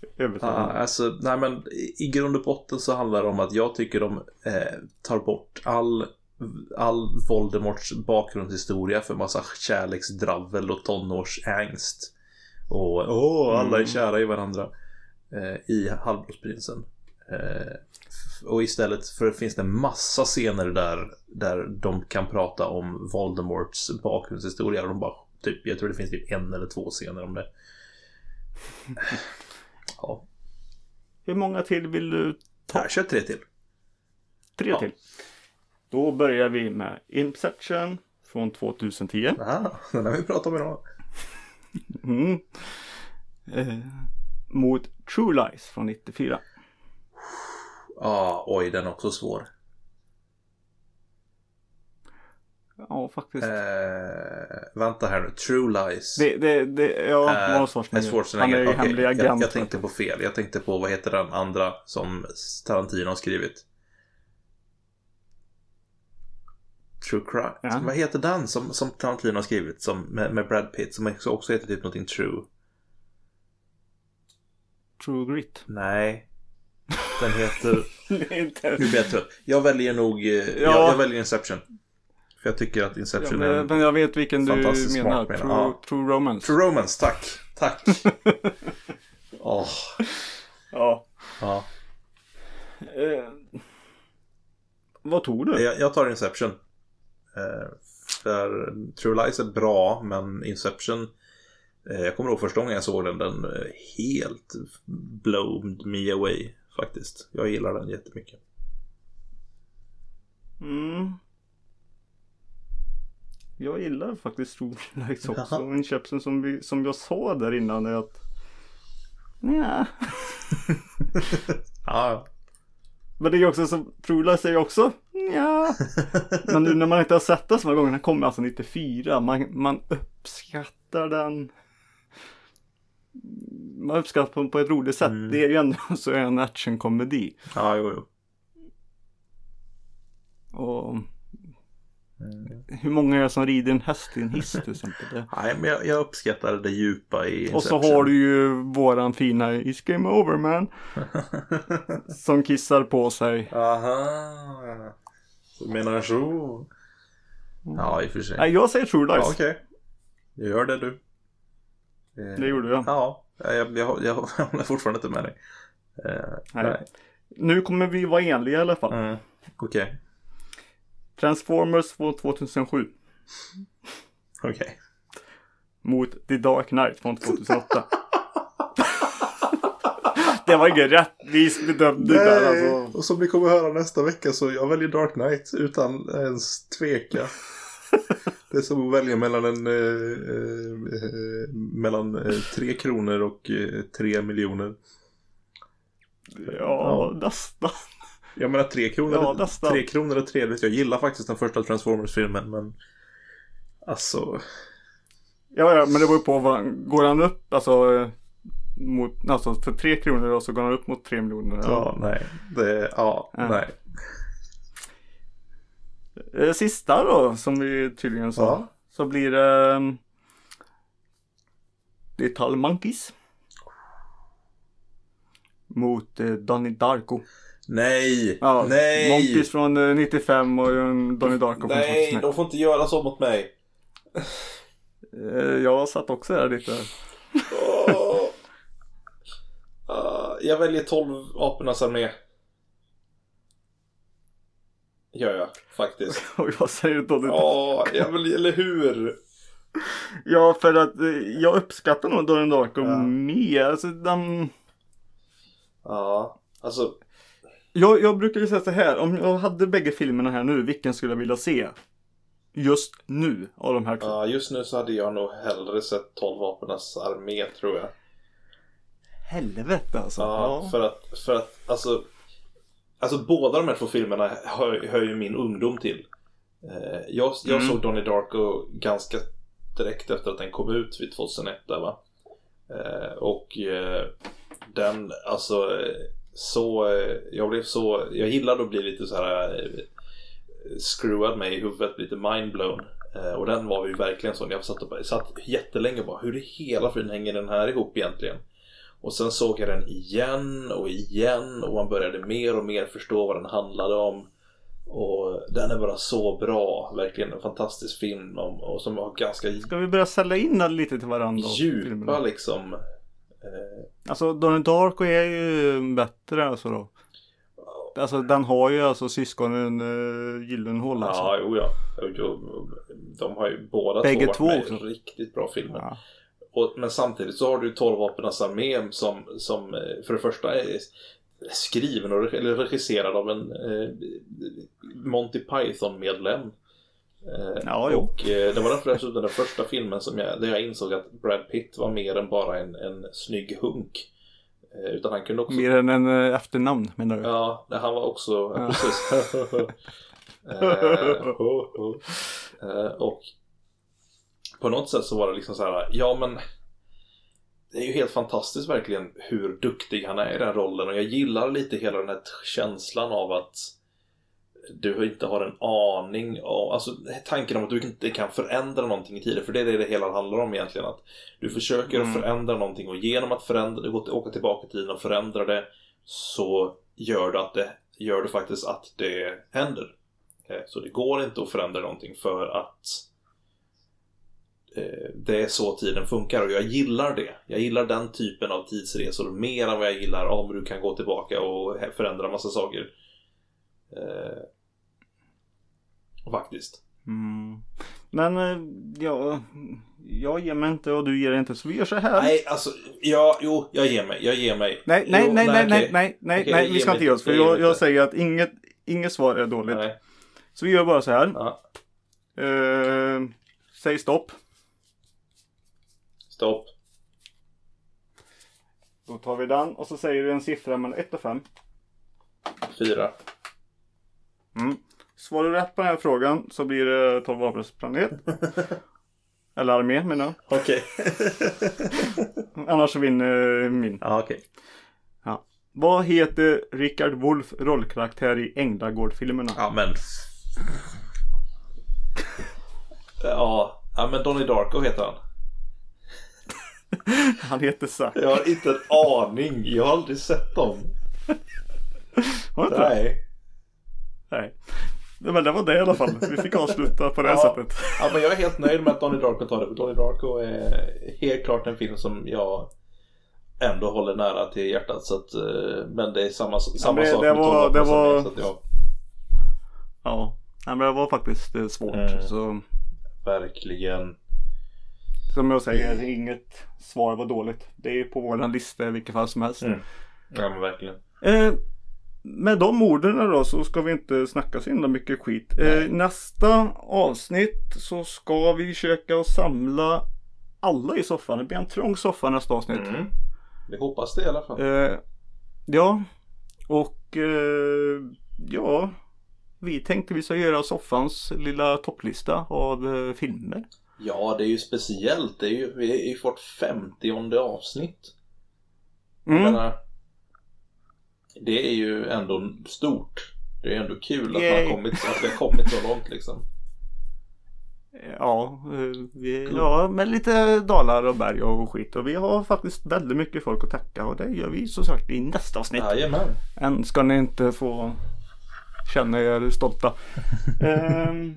Ja, övertala mig. alltså, nej men i- grund och botten så handlar det om att jag tycker de eh, tar bort all, all Voldemorts bakgrundshistoria för massa kärleksdravel och tonårsängst. Och åh, alla är Mm. kära i varandra. Eh, I Halvblodsprinsen. Eh, och istället för finns det massa scener där, där de kan prata om Voldemorts bakgrundshistoria. De bara, typ, jag tror det finns typ en eller två scener om det. Ja, Hur många till vill du ta? här, kör tre till. Tre Ja. till. Då börjar vi med Inception från 2010. Aha, den har vi pratat om idag. Mm. Eh, mot True Lies från 94. Ja, oj, den är också svår. Ja, faktiskt. Eh, vänta här nu, True Lies. Det, det, det, ja, Eh, Schwarzenegger. Han är ju hemlig jag, agent. jag tänkte på fel. Jag tänkte på, vad heter den andra som Tarantino har skrivit? True Crime. Ja. Vad heter den som, som Tarantino har skrivit som, med, med Brad Pitt som också, också heter typ någonting True? True Grit. Nej. Den heter... Nu blir jag trött. Jag väljer nog... eh, Jag, jag väljer Inception. För jag tycker att Ja, Inception är... men, en- men jag vet vilken du menar. True, ja. True Romance. True Romance, tack. Tack. Åh. Ja. ja. Eh, vad tog du? Jag, jag tar Inception. Eh, för True Lies är bra, men Inception eh, Jag kommer ihåg första gången jag såg den, den eh, helt blowed me away faktiskt. Jag gillar den jättemycket. Mm. Jag gillar faktiskt Lies också. Jaha. Och Inception som, vi, som jag sa där innan är att Nja. Ja, Men det är också som Lies är ju också ja. Men nu när man inte har sett den så många gånger, den kom alltså 94. Man, man uppskattar den. Man uppskattar den på ett roligt sätt. Mm. Det är ju ändå så en actionkomedi. ja jo, jo. Och. Hur många är det som rider en häst i en hiss till exempel? Det. Nej, men jag, jag uppskattar det djupa i Inception. Och så har du ju våran fina It's game over man. Som kissar på sig. Aha. Du menar så? Ja, i och för sig. Nej, jag säger True Lies. Ja, okej. Gör det du. Eh, Det gjorde jag. Ja, jag, jag, jag, håller fortfarande inte med dig. Eh, Nej. nej. Nu kommer vi vara enliga i alla fall. Mm. Okej. Transformers från 2007. Okej. Mot The Dark Knight från 2008. det var ingen rättvis bedömning där alltså. och som ni kommer höra nästa vecka så jag väljer Dark Knight utan ens tveka. Det är som att välja mellan en eh, eh, mellan eh, tre kronor och eh, tre miljoner. Ja, nästan. Jag menar tre kronor, Ja, nästan. tre kronor är trevligt. Jag gillar faktiskt den första Transformers-filmen men alltså Ja, ja, men det beror på vad, går han upp alltså mot, alltså för tre kronor och så går han upp mot tre miljoner. ja, nej. Det, ja, Ja. nej. Eh, Sista då, som vi tydligen sa. Ja. Så blir det um, Little Monkeys. Mot eh, Donnie Darko. Nej! Ja, nej! Monkeys från eh, 95 och en Donnie Darko från Nej, 2001. de får inte göra så mot mig. Eh, Jag satt också där lite. Åh. Ah, jag väljer 12 apornas armé. Gör jag, faktiskt. Och jag säger Donnie Darko. Ja, jag eller hur? Ja, för att eh, jag uppskattar nog Donnie Darko Ja. mer. Alltså, den... Ja, alltså. Jag, jag brukar ju säga så här. Om jag hade bägge filmerna här nu, vilken skulle jag vilja se? Just nu, av de här två. Ja, just nu så hade jag nog hellre sett 12 apornas armé, tror jag. Helvete alltså. Ja, Ja. för att, för att alltså, alltså båda de här två filmerna hör, hör ju min ungdom till. Eh, jag jag Mm. såg Donnie Darko ganska direkt efter att den kom ut vid 2001 där va. Eh, och eh, den, alltså så, eh, jag blev så, jag gillade att bli lite så här eh, screwad mig i huvudet, lite mindblown. Eh, och den var ju verkligen så. Jag satt, och bara, satt jättelänge och bara, hur i hela friden hänger den här ihop egentligen? Och sen såg jag den igen och igen och man började mer och mer förstå vad den handlade om. Och den är bara så bra, verkligen en fantastisk film om, och som har ganska Ska vi börja sälja in den lite till varandra? djupa filmerna? liksom. Eh, Alltså Donnie Darko är ju bättre alltså då. Alltså den har ju alltså syskonen uh, Gyllenhaal alltså. ja, jo ja. De har ju båda Bägge två två varit med också. riktigt bra filmer. Ja. Och, men samtidigt så har du 12 vapenas armé som, som eh, för det första är, skriven och eller regisserad av en eh, Monty Python-medlem. Eh, Ja, jo. och eh, det var dessutom den första filmen som jag, där jag insåg att Brad Pitt var mer än bara en, en snygg hunk. Eh, utan han kunde också... Mer än en efternamn menar du? Ja, det- han var också... Ja. Precis. Och på något sätt så var det liksom så här, ja men det är ju helt fantastiskt verkligen hur duktig han är i den rollen och jag gillar lite hela den här känslan av att du inte har en aning om, alltså tanken om att du inte kan förändra någonting i tiden, för det är det det hela handlar om egentligen. Att du försöker Mm. att förändra någonting och genom att förändra, åka tillbaka i tiden och förändra det så gör det, att det, gör det faktiskt att det händer. Eh, Så det går inte att förändra någonting för att eh, det är så tiden funkar och jag gillar det. Jag gillar den typen av tidsresor mer än vad jag gillar om du kan gå tillbaka och förändra massa saker. Eh, faktiskt. Mm. Men eh, ja, jag ger mig inte och du ger dig inte så vi gör så här. Nej, alltså, ja, jo, jag ger mig. Jag ger mig. nej, nej, Jo, nej, nej, nej, nej, nej, Okej, nej, vi ska inte ge oss för jag jag, jag säger att inget, inget svar är dåligt. Nej. Så vi gör bara så här. Ja. Eh, säg stopp. Stopp. Då tar vi den och så säger du en siffra mellan 1 och 5. Fyra. Mm. Svarar du rätt på den här frågan så blir det 12 apors planet. Eller armé menar jag. Okej. Annars så vinner min. ja, okej. Ja. Vad heter Richard Wolff rollkaraktär i Änglagård-filmerna? Ja, men... Ja, ja, men Donnie Darko heter han. Han heter Zack. Jag har inte en aning. Jag har aldrig sett dem. Har du inte det? Nej. Nej. Men det var det i alla fall. Vi fick avsluta på det Ja. sättet. Ja, men jag är helt nöjd med att Donnie Darko tar det. För Donnie Darko är helt klart en film som jag ändå håller nära till hjärtat. Så att, eh, men det är samma, samma det- sak det med var- det var- med, jag, Ja. Nej, men det var faktiskt eh, svårt. Mm. Så Verkligen. som jag säger, inget svar var dåligt. Det är på våran lista i vilket fall som helst. Mm. Ja men verkligen. Eh, med de orden då så ska vi inte snacka så himla mycket skit. Eh, nästa avsnitt så ska vi försöka samla alla i soffan. Det blir en trång soffa nästa avsnitt. Mm. Vi hoppas det i alla fall. Eh, ja, och eh, ja, vi tänkte vi ska göra soffans lilla topplista av eh, filmer. Ja det är ju speciellt. Det är ju, vi är ju vårt 50 avsnitt. Jag Mm. Det är ju ändå stort. Det är ändå kul att, man Yay. har kommit, att vi har kommit så långt liksom. Ja, eh, vi, ja, med lite dalar och berg och skit. Och vi har faktiskt väldigt mycket folk att tacka och det gör vi som sagt i nästa avsnitt. Jajamän. Än ska ni inte få känna er stolta. Ehm,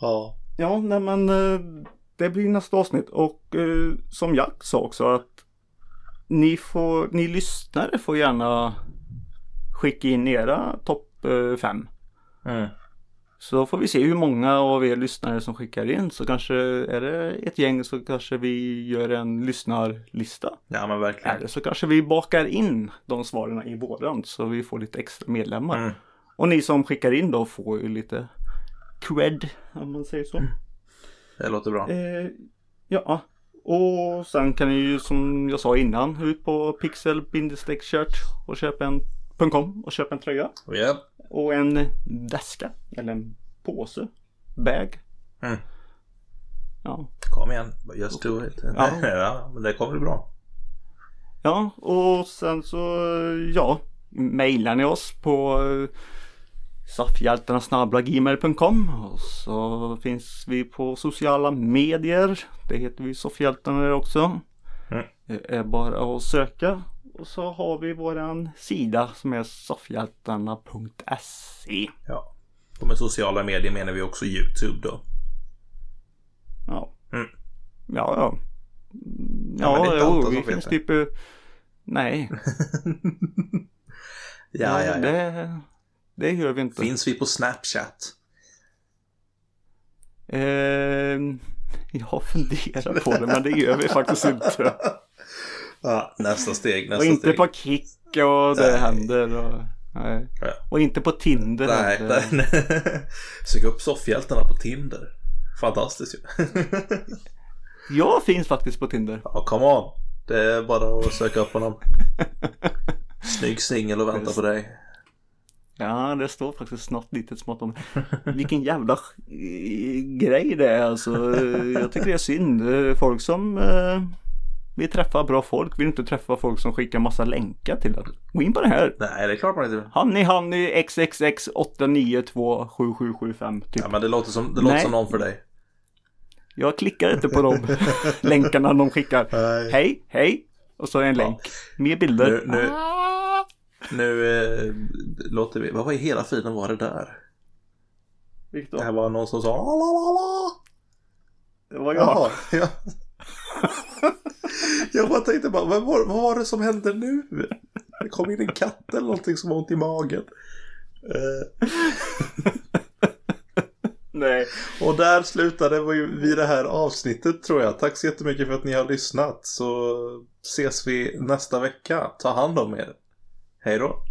Ja. ja, nej men eh, det blir nästa avsnitt och eh, som Jack sa också att ni får, ni lyssnare får gärna skicka in era topp eh, fem. Mm. Så får vi se hur många av er lyssnare som skickar in så kanske är det ett gäng så kanske vi gör en lyssnarlista. Ja men verkligen. Eller så kanske vi bakar in de svaren i våran så vi får lite extra medlemmar. Mm. Och ni som skickar in då får ju lite cred om man säger så. Det låter bra. Eh, ja, och sen kan ni ju som jag sa innan ut på pixel shirt och köpa en .com och köpa en tröja. Ja. Och en väska eller en påse. Bag. Mm. Ja. Kom igen. Just do it. Ja. ja men det kommer bli bra. ja, och sen så ja. Mailar ni oss på soffhjältarna.gmail.com och så finns vi på sociala medier. Det heter vi Soffhjältarna också. Mm. Det är bara att söka. Och så har vi våran sida som är soffhjältarna.se. Ja. Och med sociala medier menar vi också YouTube då. Ja. Mm. Ja, ja. Ja, men Ja, det finns typ... eh, Nej, Ja, ja, ja. Det, det gör vi inte. Finns vi på Snapchat? Eh, jag funderar på det, men det gör vi faktiskt inte. Ja, nästa steg, Och nästa inte steg. på mycket och det Nej. händer. Och, nej. Ja. och inte på Tinder. Nej, nej, nej. Sök upp soffhjältarna på Tinder. Fantastiskt ju. Jag finns faktiskt på Tinder. Ja, come on. Det är bara att söka upp honom. Snygg singel och vänta på dig. Ja, det står faktiskt något litet smått om vilken jävla grej det är alltså. Jag tycker det är synd. Folk som eh, vill träffa bra folk vill inte träffa folk som skickar massa länkar till en. Gå in på det här. Nej, det är klart man inte vill. Honey Honey XXX 8927775 typ. Ja, men det låter som, det låter Nej. som någon för dig. Jag klickar inte på de länkarna de skickar. Nej. Hej, hej. Och så är en Ja. länk. Mer bilder. Nu, nu, nu eh, låter vi... Vad var i hela friden var det där? Viktor, Det här var någon som sa "Lalalala". det var jag. Jaha, ja. Jag bara tänkte bara, vad var, vad var det som hände nu? Det kom in en katt eller någonting som har ont i magen. Eh, Nej. och där slutade vi det här avsnittet tror jag. Tack så jättemycket för att ni har lyssnat. Så ses vi nästa vecka. Ta hand om er. Hej då.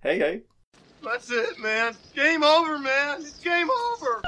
Hej hej. That's it, man. Game over, man. It's game over.